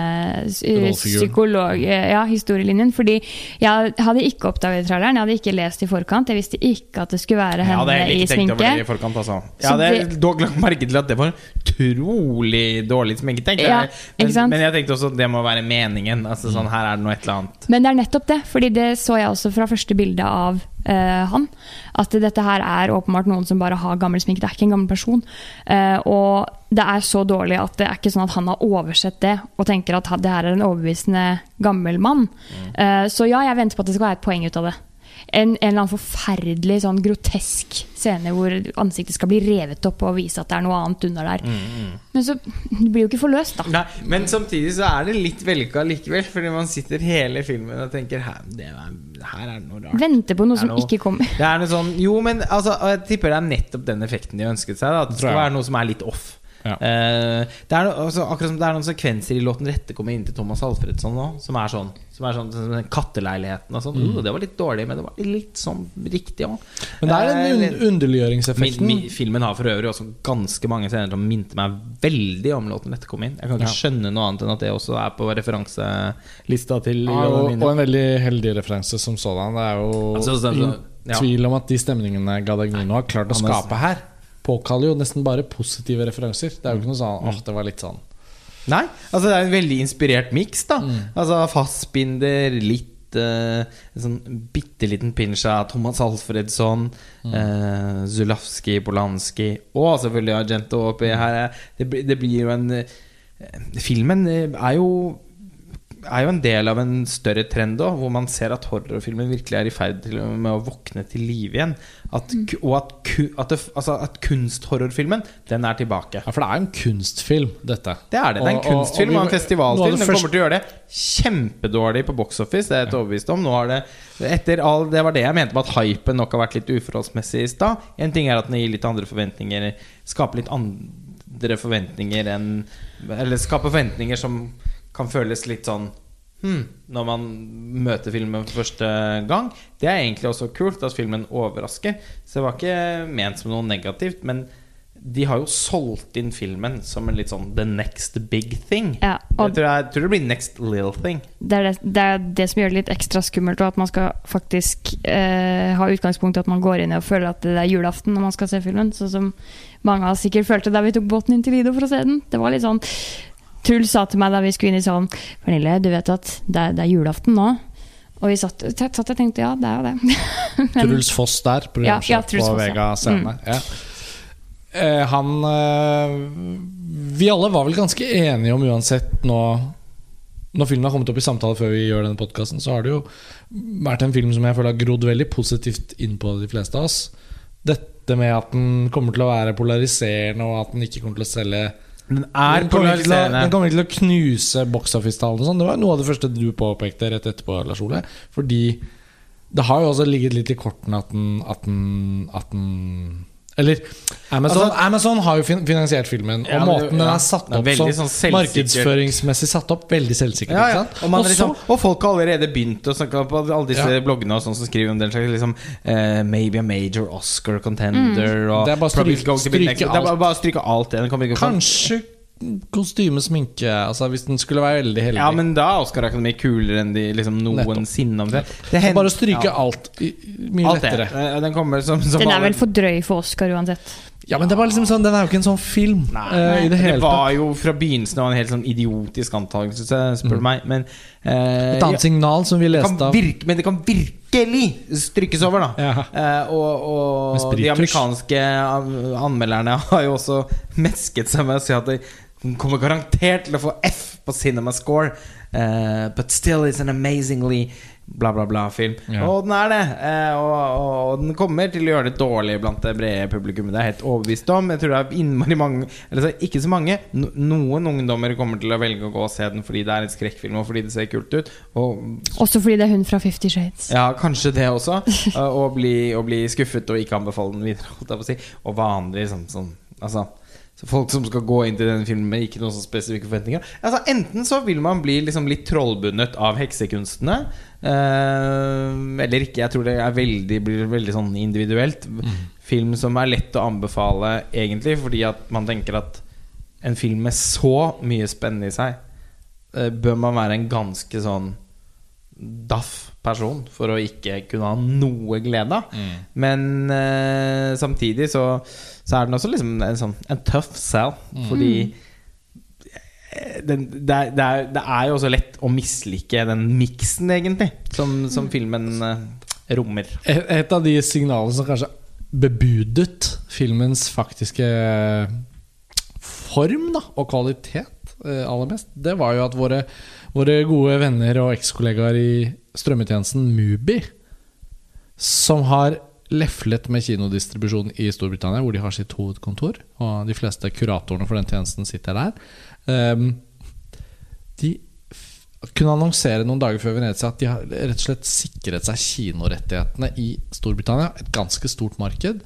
psykolog... Ja, historielinjen. Fordi jeg hadde ikke oppdaget traileren, jeg hadde ikke lest i forkant. Jeg visste ikke at det skulle være henne ja, i sminke. I forkant, altså. Jeg hadde lagt merke til at det var utrolig dårlig sminket. ja. Men, men, jeg tenkte også at det må være meningen. Altså sånn, Her er det noe et eller annet. Men det er nettopp det, Fordi det så jeg også fra første bilde av uh, han. At dette her er åpenbart noen som bare har gammel sminke. Det er ikke en gammel person. Uh, og det er så dårlig at det er ikke sånn at han har oversett det og tenker at det her er en overbevisende gammel mann. Mm. Uh, så ja, jeg venter på at det skal være et poeng ut av det. En, en eller annen forferdelig sånn grotesk scene hvor ansiktet skal bli revet opp og vise at det er noe annet under der. Men så det blir jo ikke forløst, da. Nei, men samtidig så er det litt vellykka likevel, fordi man sitter hele filmen og tenker her, det er, her er det noe rart. Vente på noe som noe- ikke kommer. Det er noe sånn Jo, men altså, jeg tipper det er nettopp den effekten de ønsket seg. Da, at det skal være noe som er litt off. Ja. Eh, det er no, altså, akkurat som det er noen sekvenser i låten 'Rette kommer inn til Thomas Alfredsson' nå, som er sånn. Som er sånn, sånn Katteleiligheten og sånn. Mm. Uh, det var litt dårlig, men det var litt sånn riktig òg. Men det er den un underliggjøringseffekten. filmen har for øvrig også ganske mange scener som minte meg veldig om låten 'Rette kom inn'. Jeg kan ikke Ja. skjønne noe annet enn at det også er på referanselista til Ja, og, og en veldig heldig referanse som sådan. Det er jo Altså, så- så- ja. tvil om at de stemningene Gadagnino har klart å skape her, påkaller jo nesten bare positive referanser. Det er jo ikke noe sånn åh, det var litt sånn Nei, altså det er en veldig inspirert miks, da. Mm. Altså Fassbinder, litt uh, En sånn bitte liten av Thomas Alfredsson, Mm. uh, Zulawski, Polanski og selvfølgelig Argento oppi her. Det, blir- det blir jo en uh, Filmen er jo er jo en del av en større trend òg, hvor man ser at horrorfilmen virkelig er i ferd med å våkne til live igjen. At, ku- og at, at, det, altså at kunsthorrorfilmen, den er tilbake. Ja, for det er en kunstfilm, dette. Det er det. Det er en Og- og- kunstfilm og vi- og en festivalfilm. Den første- kommer til å gjøre det kjempedårlig på box office. Det er jeg helt overbevist om. Nå har det, etter all, det var det jeg mente med at hypen nok har vært litt uforholdsmessig i stad. En ting er at den gir litt andre forventninger, skaper litt andre forventninger enn Eller skaper forventninger som kan føles litt sånn Hmm, når man møter filmen for første gang. Det er egentlig også kult at filmen overrasker. Så det var ikke ment som noe negativt. Men de har jo solgt inn filmen som en litt sånn the next big thing. Ja, jeg, tror jeg, tror det blir next little thing. Det er det, det er det som gjør det litt ekstra skummelt, og at man skal faktisk eh, ha utgangspunkt i at man går inn og føler at det er julaften når man skal se filmen. Sånn som mange av oss sikkert følte da vi tok båten inn til Lido for å se den. Det var litt sånn Truls sa til meg da vi skulle inn i salen Pernille, du vet at det er, det er julaften nå. Og vi satt, satt og tenkte ja, det er jo det. Men- Truls Foss der, Ja, ja, på Foss. Vega Scene. Ja. Eh, han eh, Vi alle var vel ganske enige om uansett nå Når filmen har kommet opp i samtale før vi gjør denne podkasten, så har det jo vært en film som jeg føler har grodd veldig positivt inn på de fleste av oss. Dette med at den kommer til å være polariserende, og at den ikke kommer til å selge Den er den kommer, å, den kommer ikke til å knuse boxoffice-tallene. Sånn. Det var noe av det første du påpekte rett etterpå, Lars Ole. Fordi det har jo også ligget litt i kortene at den, at den, at den Eller Amazon, Altså- Amazon har jo finansiert filmen, Ja, og måten den er satt opp er sånn markedsføringsmessig satt opp, veldig selvsikkert. Ja. Og, Og liksom, og folk har allerede begynt å snakke på alle disse bloggene og sånn som skriver om den slags liksom, uh, Maybe a major Oscar contender og Det er bare å stryke- next- Det er bare, alt. bare stryke alt det. Kanskje kostyme, sminke altså Hvis den skulle være veldig heldig. Ja, men da er Oscar Akademi kulere enn de liksom noensinne. om Det det hen- bare å stryke ja, alt. Mye alt lettere. Den som, som Den er vel for drøy for Oscar uansett. Ja, men det var liksom sånn Den er jo ikke en sånn film Nei, i det det var jo fra begynnelsen av en helt sånn idiotisk antakelse, spør du meg. Men uh, Et annet signal som vi leste av virke, Men det kan virkelig strykes over, da. Ja. Uh, og og de amerikanske anmelderne har jo også mesket seg med å si at det den kommer garantert til å få F på Cinema Score. Uh, but still it's an amazingly bla, bla, bla-film. Ja. Og den er det. eh, og, og, og den kommer til å gjøre det dårlig blant det brede publikummet. Det er jeg helt overbevist om. Jeg tror det er innmari mange Eller så, ikke så mange. No, noen ungdommer kommer til å velge å gå og se den fordi det er en skrekkfilm, og fordi det ser kult ut. Og Også fordi det er hun fra Fifty Shades. ja, kanskje det også. uh, Å bli, og, bli skuffet og ikke anbefale den videre. Holdt jeg på å si. Og vanlig sånn, sånn Altså så Folk som skal gå inn til denne filmen med ikke noen sånne spesifikke forventninger. Altså Enten så vil man bli liksom litt trollbundet av heksekunstene. eh, eller ikke. Jeg tror det veldig, blir veldig sånn individuelt. Film som er lett å anbefale, egentlig, fordi at man tenker at en film med så mye spennende i seg, eh, bør man være en ganske sånn daff person for å ikke kunne ha noe glede av. Men eh, samtidig så, så er den også liksom en sånn En tough sell, fordi eh, den, det, er, det, er, det er jo også lett å mislike den miksen, egentlig, som, som filmen eh, rommer. Et, et av de signalene som kanskje bebudet filmens faktiske form da, og kvalitet eh, aller mest, det var jo at våre, våre gode venner og ekskollegaer i strømmetjenesten Mubi som har leflet med kinodistribusjon i Storbritannia, hvor de har sitt hovedkontor. Og de fleste kuratorene for den tjenesten sitter der. Ehm, de kunne annonsere noen dager før Venezia at de har rett og slett sikret seg kinorettighetene i Storbritannia. Et ganske stort marked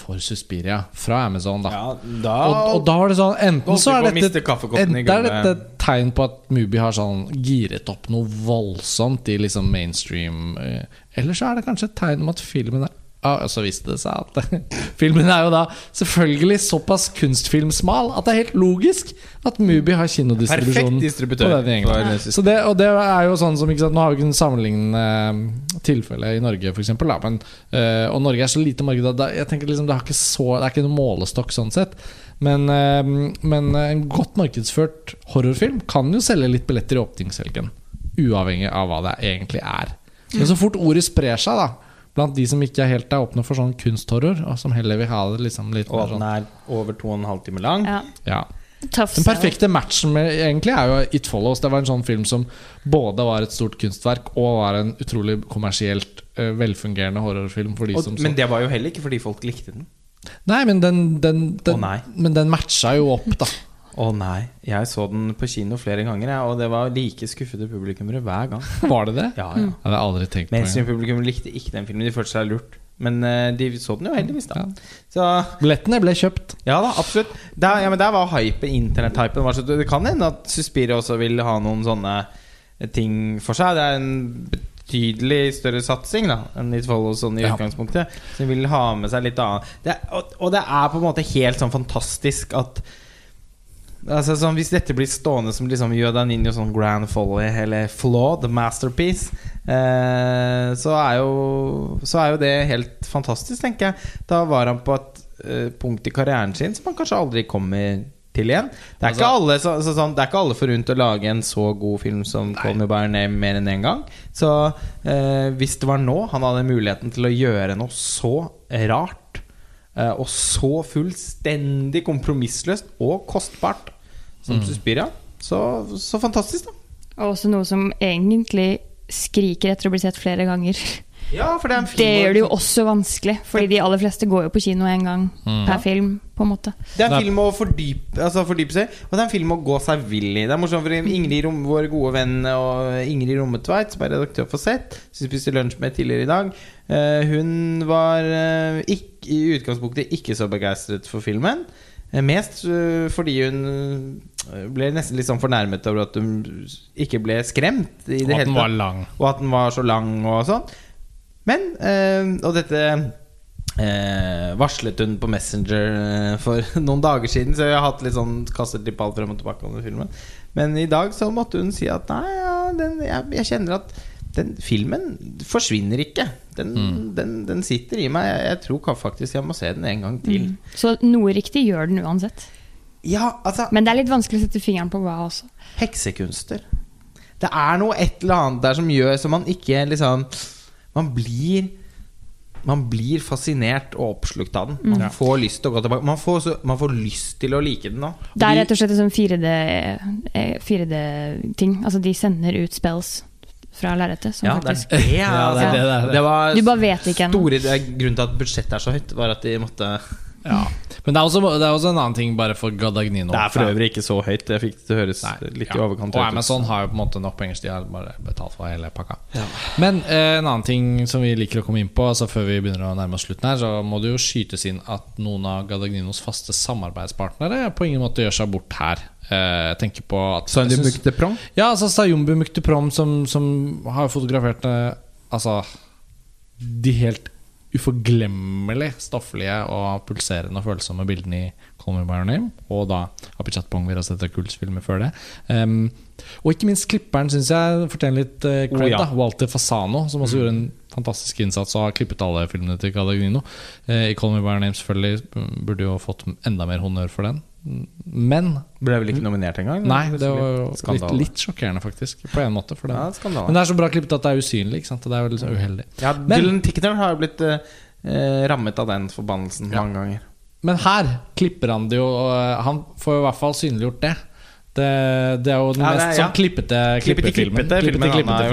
for Suspiria fra Amazon. da Ja, da og, og da var det sånn Enten så er dette Enten er dette et tegn på at Mubi har sånn giret opp noe voldsomt i liksom mainstream eh, Eller så er det kanskje et tegn om at filmen er og så viste det seg at filmen er jo da selvfølgelig såpass kunstfilmsmal at det er helt logisk at Mubi har kinodistribusjonen. Perfekt distributør på den. Så det, og det er jo sånn som sant, Nå har vi ikke en sammenlignende eh, tilfelle i Norge, f.eks. Men, eh, og Norge er så lite marked at jeg tenker liksom, det, så, det er ikke noen målestokk sånn sett. Men, øh, men en godt markedsført horrorfilm kan jo selge litt billetter i åpningshelgen. Uavhengig av hva det egentlig er. Men så fort ordet sprer seg, da blant de som ikke er helt er åpne for sånn kunsthorror, og som heller vil ha det liksom litt Og den sånn er over to og en halv time lang. Ja. ja. Tough Den perfekte matchen med, egentlig er jo It Follows. Det var en sånn film som både var et stort kunstverk og var en utrolig kommersielt eh, velfungerende horrorfilm for de Og, som men så. det var jo heller ikke fordi folk likte den. Nei, men den, den, den, oh, nei. men den matcha jo opp, da. Å nei. Jeg så den på kino flere ganger, jeg, og det var like skuffede publikummere hver gang. Var det det? Ja, ja. Hadde jeg aldri tenkt. Mainstream-publikum likte ikke den filmen. De følte seg lurt. Men eh, de så den jo heldigvis, da. Ja. Så Billettene ble kjøpt. ja da, absolutt. Der, ja, men der var hypen, internett-hypen Det kan hende at Suspiria også vil ha noen sånne ting for seg. Det er en betydelig større satsing da enn It Follows sånn i Ja. utgangspunktet. Så de vil ha med seg litt annet. Det, og, og det er på en måte helt sånn fantastisk at Altså sånn, Hvis dette blir stående som liksom Yoda Ninja sånn grand folly eller flawed masterpiece, eh, så, er jo, så er jo det helt fantastisk, tenker jeg. Da var han på et eh, punkt i karrieren sin som han kanskje aldri kommer til igjen. Det er, ikke, Altså- alle, så, så, sånn, det er ikke alle forunt å lage en så god film som Call Me By Your Name mer enn én gang. Så eh, hvis det var nå han hadde muligheten til å gjøre noe så rart og så fullstendig kompromissløst og kostbart som Suspiria, så, så fantastisk, da. Og også noe som egentlig skriker etter å bli sett flere ganger. Ja, for det er en film Det gjør det jo også vanskelig, fordi de aller fleste går jo på kino én gang per film. på en måte Det er en film å fordype, altså fordype seg Og det er en film å gå seg vill i. Det er morsomt for Ingrid Rom, vår gode venn og Ingrid Rommetveit, som er redaktør for Sett, som vi spiste lunsj med tidligere i dag, eh, hun var eh, ikk- i utgangspunktet ikke så begeistret for filmen. Eh, Mest eh, fordi hun eh, ble nesten litt sånn fornærmet over at hun ikke ble skremt. I det Og at den var lang. Og at den var så lang og sånn. Men Og dette varslet hun på Messenger for noen dager siden, så jeg har hatt litt sånn kastet litt ball frem og tilbake om den filmen. Men i dag så måtte hun si at nei, ja, den, jeg, jeg kjenner at den filmen forsvinner ikke. Den, den, den sitter i meg. Jeg, tror faktisk jeg må se den en gang til. Så noe riktig gjør den uansett. Ja, altså Men det er litt vanskelig å sette fingeren på hva også. heksekunster. Det er noe et eller annet der som gjør så man ikke liksom Man blir Man blir fascinert og oppslukt av den. Man får lyst til å gå tilbake Man får, så, man får lyst til å like den nå. Det er rett og slett en sånn 4D-ting. 4D altså de sender ut spells fra lerretet. Ja, det er faktisk det. Ja, det det det. Det var Du bare vet ikke store det er Grunnen til at budsjettet er så høyt, var at de måtte Ja. Men det er, også, det er også en annen ting bare for Gadagnino. Det er for øvrig ikke så høyt. Jeg fikk det høres Nei, litt ja. i overkant Og. Amazon har jo på en måte nok penger, så de har bare betalt for hele pakka. Men eh, en annen ting som vi liker å komme inn på, Altså før vi begynner å nærme oss slutten her, så må det jo skytes inn at noen av Gadagninos faste samarbeidspartnere på ingen måte gjør seg bort her. Eh, jeg tenker på at Sayumbu Mukteprom? Ja, altså Sayumbu Mukteprom som, som har fotografert eh, Altså de helt uforglemmelig stofflige og pulserende og følsomme bildene i Call Me By Your Name. Og da Apichat Pong, vi har sett kultfilmer før det. Um, og ikke minst klipperen syns jeg fortjener litt uh, cred. Oh, ja. da Walter Fasano, som også gjorde en fantastisk innsats og har klippet alle filmene til Cadagnino. Uh, I Call Me By Your Name selvfølgelig mm, burde jo fått enda mer honnør for den. Men Ble vel ikke nominert engang? Nei, det var litt, litt sjokkerende, faktisk. På en måte. Det. Ja. Men det er så bra klippet at det er usynlig. Det er litt uheldig. Ja, Men- Dylan Tickner har jo blitt eh, eh, rammet av den forbannelsen Ja. mange ganger. Men her klipper han det jo. og Han får jo i hvert fall synliggjort det. Det, det er jo den Ja, mest sånn ja. klippete Klippete, filmen, klippete, han.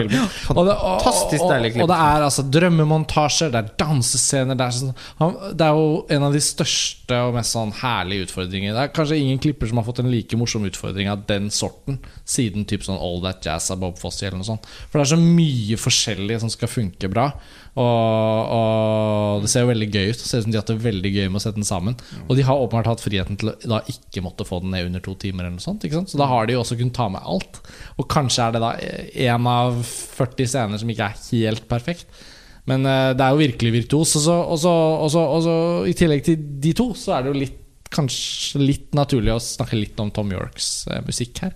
Og det, og, Fantastisk deilig klipp. og det er altså drømmemontasjer, det er dansescener Det er, sånn, det er jo en av de største og mest sånn herlige utfordringer. Det er kanskje ingen klipper som har fått en like morsom utfordring av den sorten siden typ sånn All That Jazz av Bob Fosse eller noe sånt. For det er så mye forskjellig som skal funke bra. Og, og det ser jo veldig gøy ut. Det ser ut som de har hatt det veldig gøy med å sette den sammen. Og de har åpenbart hatt friheten til å da ikke måtte få den ned under to timer. Sånt? Så da har de jo også kunnet ta med alt. Og kanskje er det da én av 40 scener som ikke er helt perfekt. Men eh, det er jo virkelig virtuos. Og så I tillegg til de to, så er det jo litt kanskje litt naturlig å snakke litt om Tom Yorks eh, musikk her.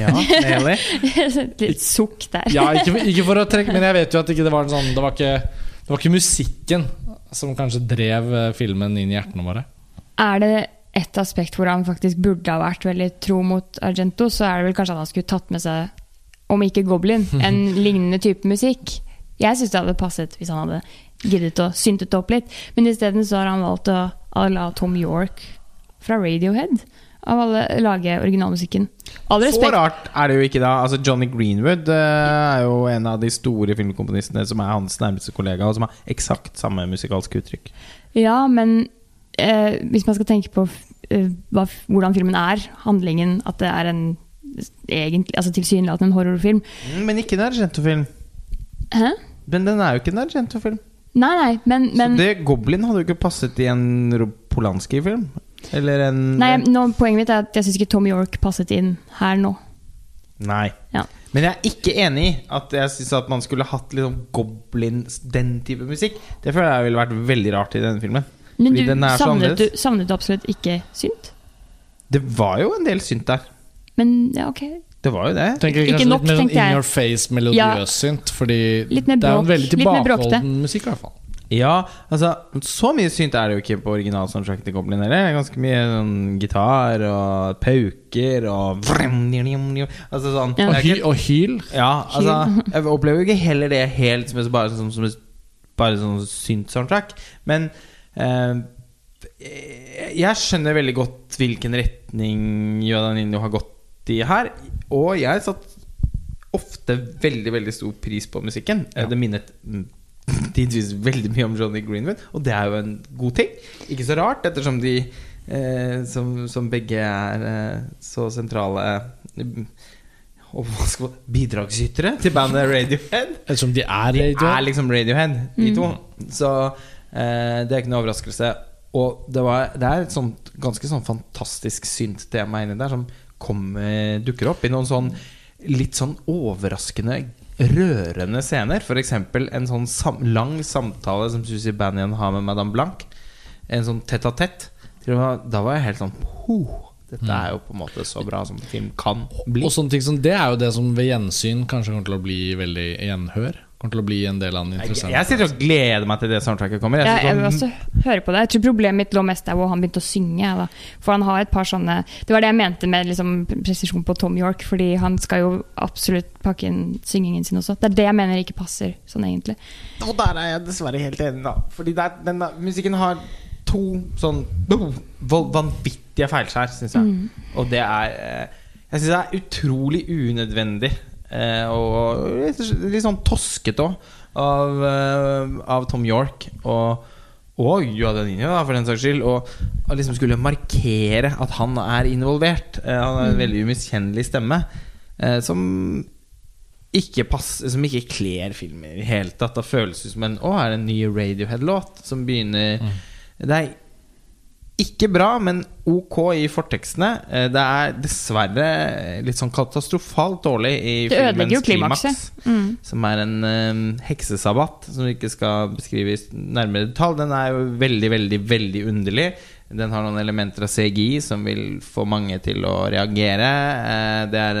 Ja, enig. Litt sukk der. Ja, ikke, ikke for å trekke Men jeg vet jo at det var en sånn Det var ikke, det var ikke musikken som kanskje drev eh, filmen inn i hjertene våre. Er det et aspekt hvor han faktisk burde ha vært veldig tro mot Argento, så er det vel kanskje at han skulle tatt med seg, om ikke Goblin, en lignende type musikk. Jeg syns det hadde passet hvis han hadde giddet å syntet opp litt, men isteden så har han valgt å la Tom York fra Radiohead. Av alle lage originalmusikken. All Så rart er det jo ikke, da. Altså Johnny Greenwood uh, er jo en av de store filmkomponistene som er hans nærmeste kollega, og som har eksakt samme musikalske uttrykk. Ja, men uh, hvis man skal tenke på uh, hva, hvordan filmen er, handlingen, at det er en egentlig, altså tilsynelatende en horrorfilm Mm, Men ikke en Argento-film. Hæ? Men den er jo ikke en Argento-film. Nei, nei, men, men Så det Goblin hadde jo ikke passet i en Polanski-film. Eller en nei, nå, Poenget mitt er at jeg syns ikke Tom York passet inn her nå. Nei. Ja. Men jeg er ikke enig i at jeg synes at man skulle hatt liksom Goblin, den type musikk. Det føler jeg ville vært veldig rart i denne filmen. Men du, den savnet, du, savnet du absolutt ikke synt? Det var jo en del synt der. Men ja, ok. Det var jo det. Tenker jeg Ikke nok, litt mer sånn in jeg. your face melodiøs synt. Fordi det er jo en veldig litt tilbakeholden musikk, i hvert fall. Ja, altså Så mye synt er det jo ikke på originalsoundtracket til Goblin heller. Er Ganske mye sånn gitar og pauker og Altså sånn Ja. Og, hy, og hyl. Ja, altså Jeg opplever jo ikke heller det helt som, bare som, som, bare sånn synt-soundtrack. Men eh, jeg skjønner veldig godt hvilken retning Yodanino har gått i her. Og jeg satt ofte veldig veldig stor pris på musikken. Ja. Det minnet mm, tidvis veldig mye om Johnny Greenwood, og det er jo en god ting. Ikke så rart, ettersom de eh, som, som begge er eh, så sentrale mm, skal bidragsytere til bandet Radiohead. Ettersom de er De er liksom Radiohead, de to. Så eh, det er ikke noe overraskelse. Og det, var, det er et sånt ganske sånn fantastisk synt-tema inni der som kommer, dukker opp i noen sånn litt sånn overraskende rørende scener. F.eks. en sånn sam lang samtale som Susie Banyan har med Madame Blanc. En sånn tett-a-tett. Da var jeg helt sånn «Huh, Dette er jo på en måte så bra som film kan bli. Og sånne ting som Det er jo det som ved gjensyn kanskje kommer til å bli veldig gjenhør. Kommer til å bli en del av den Jeg, interessante jeg sitter og gleder meg til det soundtracket kommer. Jeg Ja, jeg vil også høre på det. Jeg tror problemet mitt lå mest der hvor han begynte å synge. Da. For han har et par sånne Det var det jeg mente med liksom, presisjon på Tom York, fordi han skal jo absolutt pakke inn syngingen sin også. Det er det jeg mener ikke passer sånn egentlig. Og der er jeg dessverre helt enig, da. Fordi der, den der, musikken har to sånn vanvittige feilskjær, syns jeg. Og det er eh, Jeg syns det er utrolig unødvendig. Eh, Og litt, litt sånn toskete òg av, eh, av Tom York. Og og Juadaninho, da, for den saks skyld. Og, liksom skulle markere at han er involvert. Eh, han har en veldig umiskjennelig stemme. som ikke passer Som ikke kler filmen i det hele tatt. Da føles det som en Å, er det en ny Radiohead-låt som begynner Det er ikke bra, men ok i fortekstene. Eh, Det er dessverre litt sånn katastrofalt dårlig i Det filmens klimaks. Mm. Som er en eh, heksesabbat, som vi ikke skal beskrive i nærmere detalj. Den er jo veldig, veldig, veldig underlig. Den har noen elementer av CGI som vil få mange til å reagere. Eh, Det er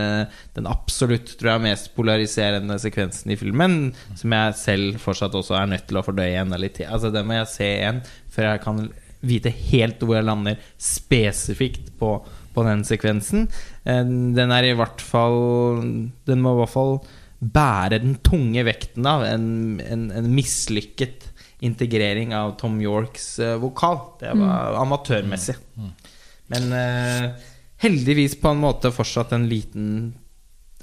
den absolutt tror jeg, mest polariserende sekvensen i filmen, som jeg selv fortsatt også er nødt til å fordøye til. Altså, den må jeg se igjen før jeg kan vite helt hvor jeg lander spesifikt på, på den sekvensen. Eh, Den er i hvert fall Den må i hvert fall bære den tunge vekten av en, en, en mislykket integrering av Tom Yorks eh, vokal. Det var amatørmessig. Men uh, heldigvis på en måte fortsatt en liten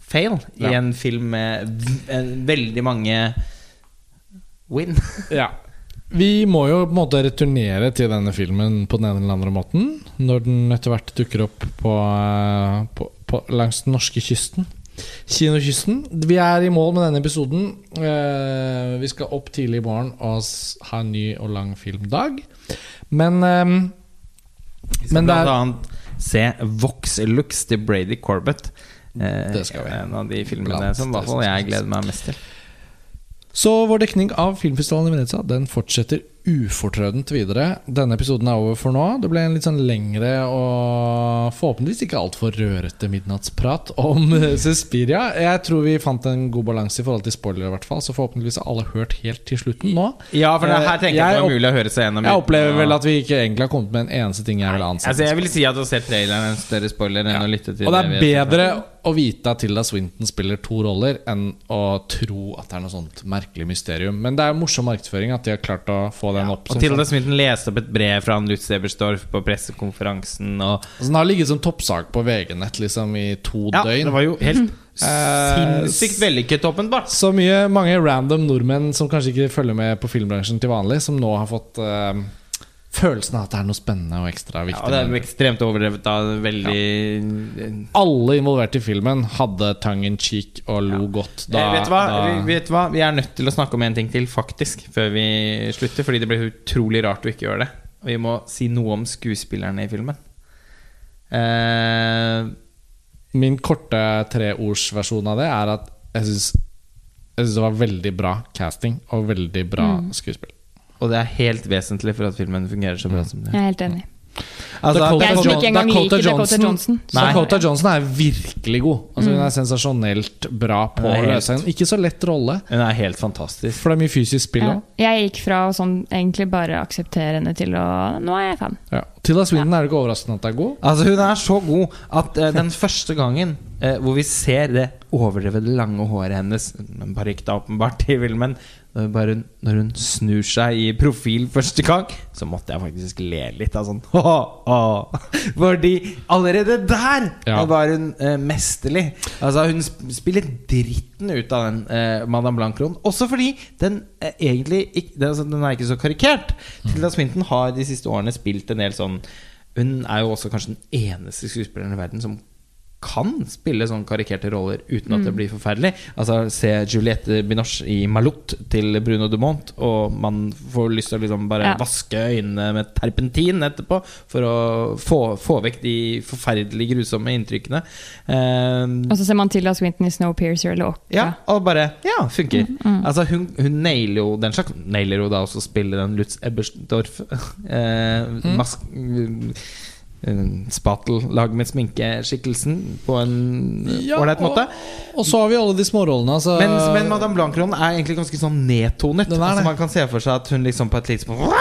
fail i en film med en- veldig mange win. Ja. Vi må jo på en måte returnere til denne filmen på den ene eller andre måten. Når den etter hvert dukker opp på, eh, på, på, langs den norske kysten. Kinokysten. Vi er i mål med denne episoden. Eh, vi skal opp tidlig i morgen og ha en ny og lang filmdag. Men eh, Vi skal Men det er- blant annet se Vox Lux til Brady Corbett. Eh, Det skal vi. En av de filmene Blant som i hvert fall jeg gleder meg mest til. Så vår dekning av filmfestivalen i Venezia Den fortsetter ufortrødent videre. Denne episoden er over for nå. Det ble en litt sånn lengre og forhåpentligvis ikke altfor rørete midnattsprat om eh, Suspiria. Jeg tror vi fant en god balanse i forhold til spoilere, i hvert fall. Så forhåpentligvis har alle hørt helt til slutten nå. Ja, for det her tenker jeg, Jeg det mulig å høre seg gjennom. Jeg opplever vel at vi ikke egentlig har kommet med en eneste ting jeg ville ansett. Altså Jeg vil si at å se traileren er en større spoiler enn å lytte til Og det er vi bedre å vite at Tilda Swinton spiller to roller, enn å tro at det er noe sånt merkelig mysterium. Men det er morsom markedsføring at de har klart å få den opp. Og som Tilda Swinton leste opp et brev fra han Lutz Eberstorff på pressekonferansen. Og Altså, den har ligget som toppsak på VG-nett liksom i to ja, døgn. det var jo helt Eh, sinnssykt vellykket, åpenbart. Så mye, mange random nordmenn som kanskje ikke følger med på filmbransjen til vanlig, som nå har fått eh, følelsen av at det er noe spennende og ekstra viktig. Ja, det er ekstremt overdrevet. da Veldig Alle involvert i filmen hadde tongue in cheek og lo godt. Da, Eh, vet, du hva? da- Vi, vet du hva? Vi er nødt til å snakke om en ting til, faktisk, før vi slutter. Fordi det blir utrolig rart å ikke gjøre det. Og vi må si noe om skuespillerne i filmen. Eh, Min korte treordsversjon av det er at jeg syns det var veldig bra casting og veldig bra skuespill. Og det er helt vesentlig for at filmen fungerer så bra som det Jeg er helt enig. Altså, Dakota Jeg ikke engang Dakota Johnson, Dakota Johnson- Johnson. Nei. Dakota Johnson er virkelig god. Altså Hun er sensasjonelt bra på å løse en ikke så lett rolle. Hun er helt fantastisk. For det er mye fysisk spill Ja. Jeg gikk fra å sånn egentlig bare akseptere henne til å Nå er jeg fan. Ja. Tilda Swinton er det ikke overraskende at det er god. Altså Hun er så god at uh, den første gangen uh, hvor vi ser det overdrevet lange håret hennes Bare parykk da åpenbart i filmen når, hun- når hun snur seg i profil første gang, så måtte jeg faktisk le litt av sånn Fordi allerede der Ja. var hun eh, mesterlig. Altså Hun spiller dritten ut av den eh, Madame Blancron. Også fordi den eh, egentlig ikke, den, altså, den er ikke så karikert. Tilda Swinton har de siste årene spilt en del sånn hun er jo også kanskje den eneste skuespilleren i verden som kan spille sånn karikerte roller uten at det blir forferdelig. Altså Se Juliette Binoche i 'Malot' til Bruno Dumont, og man får lyst til å liksom bare Ja. vaske øynene med terpentin etterpå for å få, få vekk de forferdelig grusomme inntrykkene. Um, Og så ser man Tilda Swinton i Snowpiercer eller Okka. ja, og bare Ja, funker. Altså Hun, hun nailer jo den slags Nailer jo da også å spille den Lutz Ebersdorf eh, mask, eh, Spatellag med sminkeskikkelsen på en Ja, måte. Og, så har vi alle de smårollene. Altså, Men, men Madame Blancron er egentlig ganske sånn nedtonet. Den Altså. Man kan se for seg at hun liksom på et tidspunkt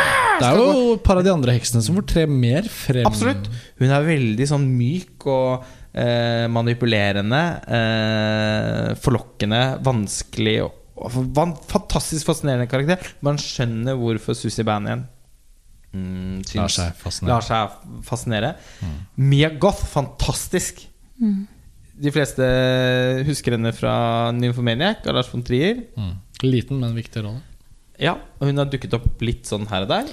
det er jo et par av de andre heksene som får tre mer frem. Absolutt. Hun er veldig sånn myk og eh, manipulerende. Eh, forlokkende, vanskelig og, og fantastisk fascinerende karakter. Man skjønner hvorfor Susie Bannion mm, syns- Lar seg fascinere. lar seg fascinere. Mia Goth, fantastisk. De fleste husker henne fra Nymphomaniac av Lars von Trier. Mm. Liten, men viktig rolle. Ja, og hun har dukket opp litt sånn her og der.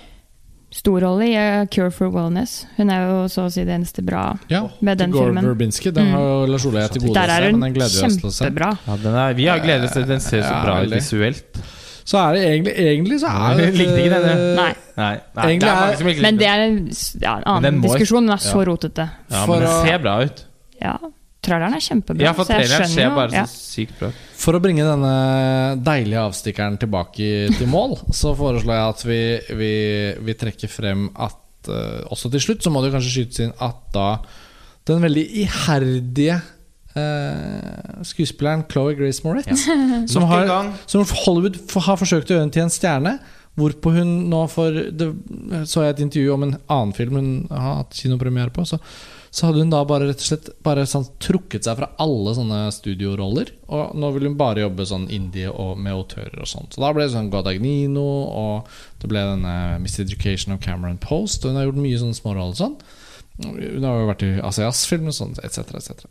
Stor rolle i uh, Cure for Wellness. Hun er jo så å si det eneste bra Ja, med den Gore filmen. Verbinski. Den har jo Lars Ole jeg til gode å Der er hun kjempebra. Ja, den er, vi har gledet oss til Den ser så Ja, bra ut veldig. visuelt. Så er det egentlig Egentlig så er det likte ikke denne. jeg. Nei. Nei, nei Egentlig det er er- mange som ikke Men liker det er en s- ja, en Men annen må- diskusjon. Den er så Ja. rotete. Ja, For men det å- ser bra ut. Ja, traileren er kjempebra. Ja, for så jeg traileren skjønner ser jo- bare ja. så sykt bra ut. For å bringe denne deilige avstikkeren tilbake til mål, så foreslår jeg at vi, vi, vi trekker frem at eh, Også til slutt så må det kanskje skytes inn at da den veldig iherdige eh, skuespilleren Chloé Grace Moretz, som, har, som Hollywood har forsøkt å gjøre henne til en stjerne, hvorpå hun nå får det, Så jeg et intervju om en annen film hun har hatt kinopremiere på. Så, så hadde hun da bare rett og slett Bare sånn trukket seg fra alle sånne studioroller. Og nå vil hun bare jobbe sånn indie og med autører og sånt. Så da ble det sånn Guadagnino, og det ble denne Miss Education of Cameron Post. Og hun har gjort mye sånne småroller og sånn. Hun har jo vært i sånn, etc. etc.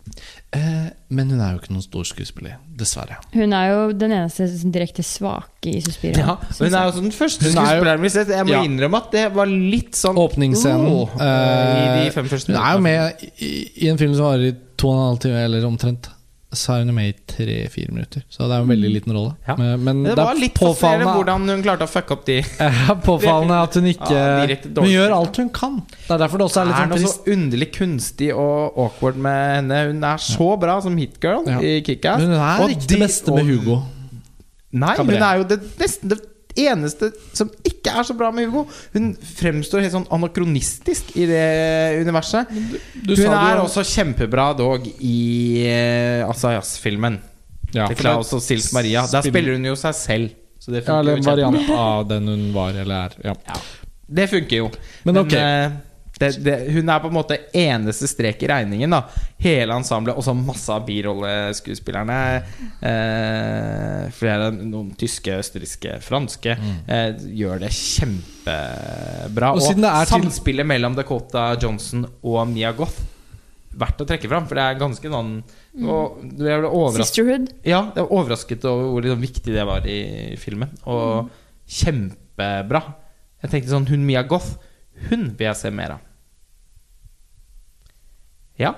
Eh, men hun er jo ikke noen stor skuespiller, dessverre. Hun er jo den eneste direkte svake i Suspiria. Ja, Hun er jo den første er skuespilleren vi har sett. Jeg må Ja. innrømme at det var litt sånn Åpningsscenen oh, I de fem første Hun er jo med i, i en film som varer i to og en halv time, eller omtrent. Så er hun med i tre-fire minutter. Så det er en veldig liten rolle. Ja. Men, men Det det var er litt påfallende, hvordan hun klarte å fucke opp de påfallende at hun ikke Ja, Hun gjør alt hun kan. Det er derfor det også er Det litt er sånn noe trist. så underlig kunstig og awkward med henne. Hun er så bra som hitgirl Ja. i Kickass. Men hun er Og ikke de- det beste med Hugo. Nei, Cabaret. hun er jo det, nesten det eneste som ikke er så bra med Hugo. Hun fremstår helt sånn anakronistisk i det universet. Du hun er jo- også kjempebra dog i uh, Asayas-filmen. ja, det er også Sils Maria. Der spiller hun jo seg selv. Så det Ja, funker eller jo en variant av den hun var eller er. Ja. Det funker jo. Men ok. eh, det, det, hun er på en måte eneste strek i regningen. da Hele ensemblet, og så masse av birolleskuespillerne. Eh, flere noen tyske, østerrikske, franske. Eh, gjør det kjempebra. Og Og, samspillet til- mellom Dakota Johnson og Mia Goth verdt å trekke fram. For det er ganske sånn og Jeg ble Sisterhood. ja, jeg var overrasket over hvor liksom viktig det var i filmen. Og kjempebra. Jeg tenkte sånn Hun Mia Goth, hun vil jeg se mer av. Ja.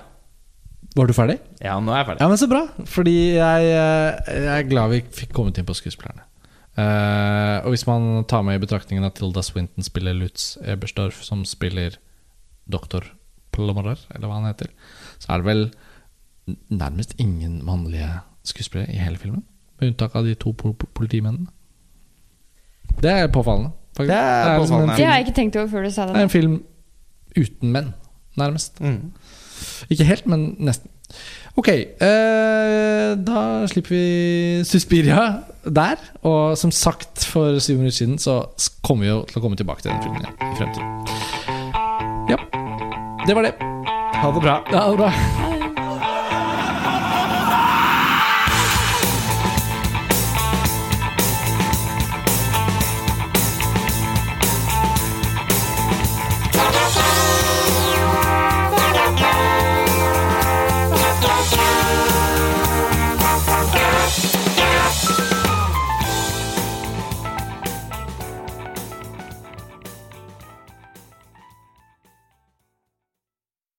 Var du ferdig? Ja, nå er jeg ferdig. Ja, men så bra. Fordi jeg, eh, jeg er glad vi fikk kommet inn på skuespillerne. Uh, og hvis man tar med i betraktningen at Tilda Swinton spiller Lutz Ebersdorf, som spiller doktor Plomorer, eller hva han heter, så er det vel nærmest ingen mannlige skuespillere i hele filmen. Med unntak av de to po po- politimennene. Det er påfallende. Det er påfallende. Det, er Det har jeg ikke tenkt over før du sa det det. er en film uten menn, nærmest. Mm. Ikke helt, men nesten. Ok, eh, da slipper vi Suspiria der. Og som sagt for syv minutter siden, så kommer vi jo til å komme tilbake til den filmen igjen i fremtiden. Ja, det var det. Ha det bra. Ha det bra. Ha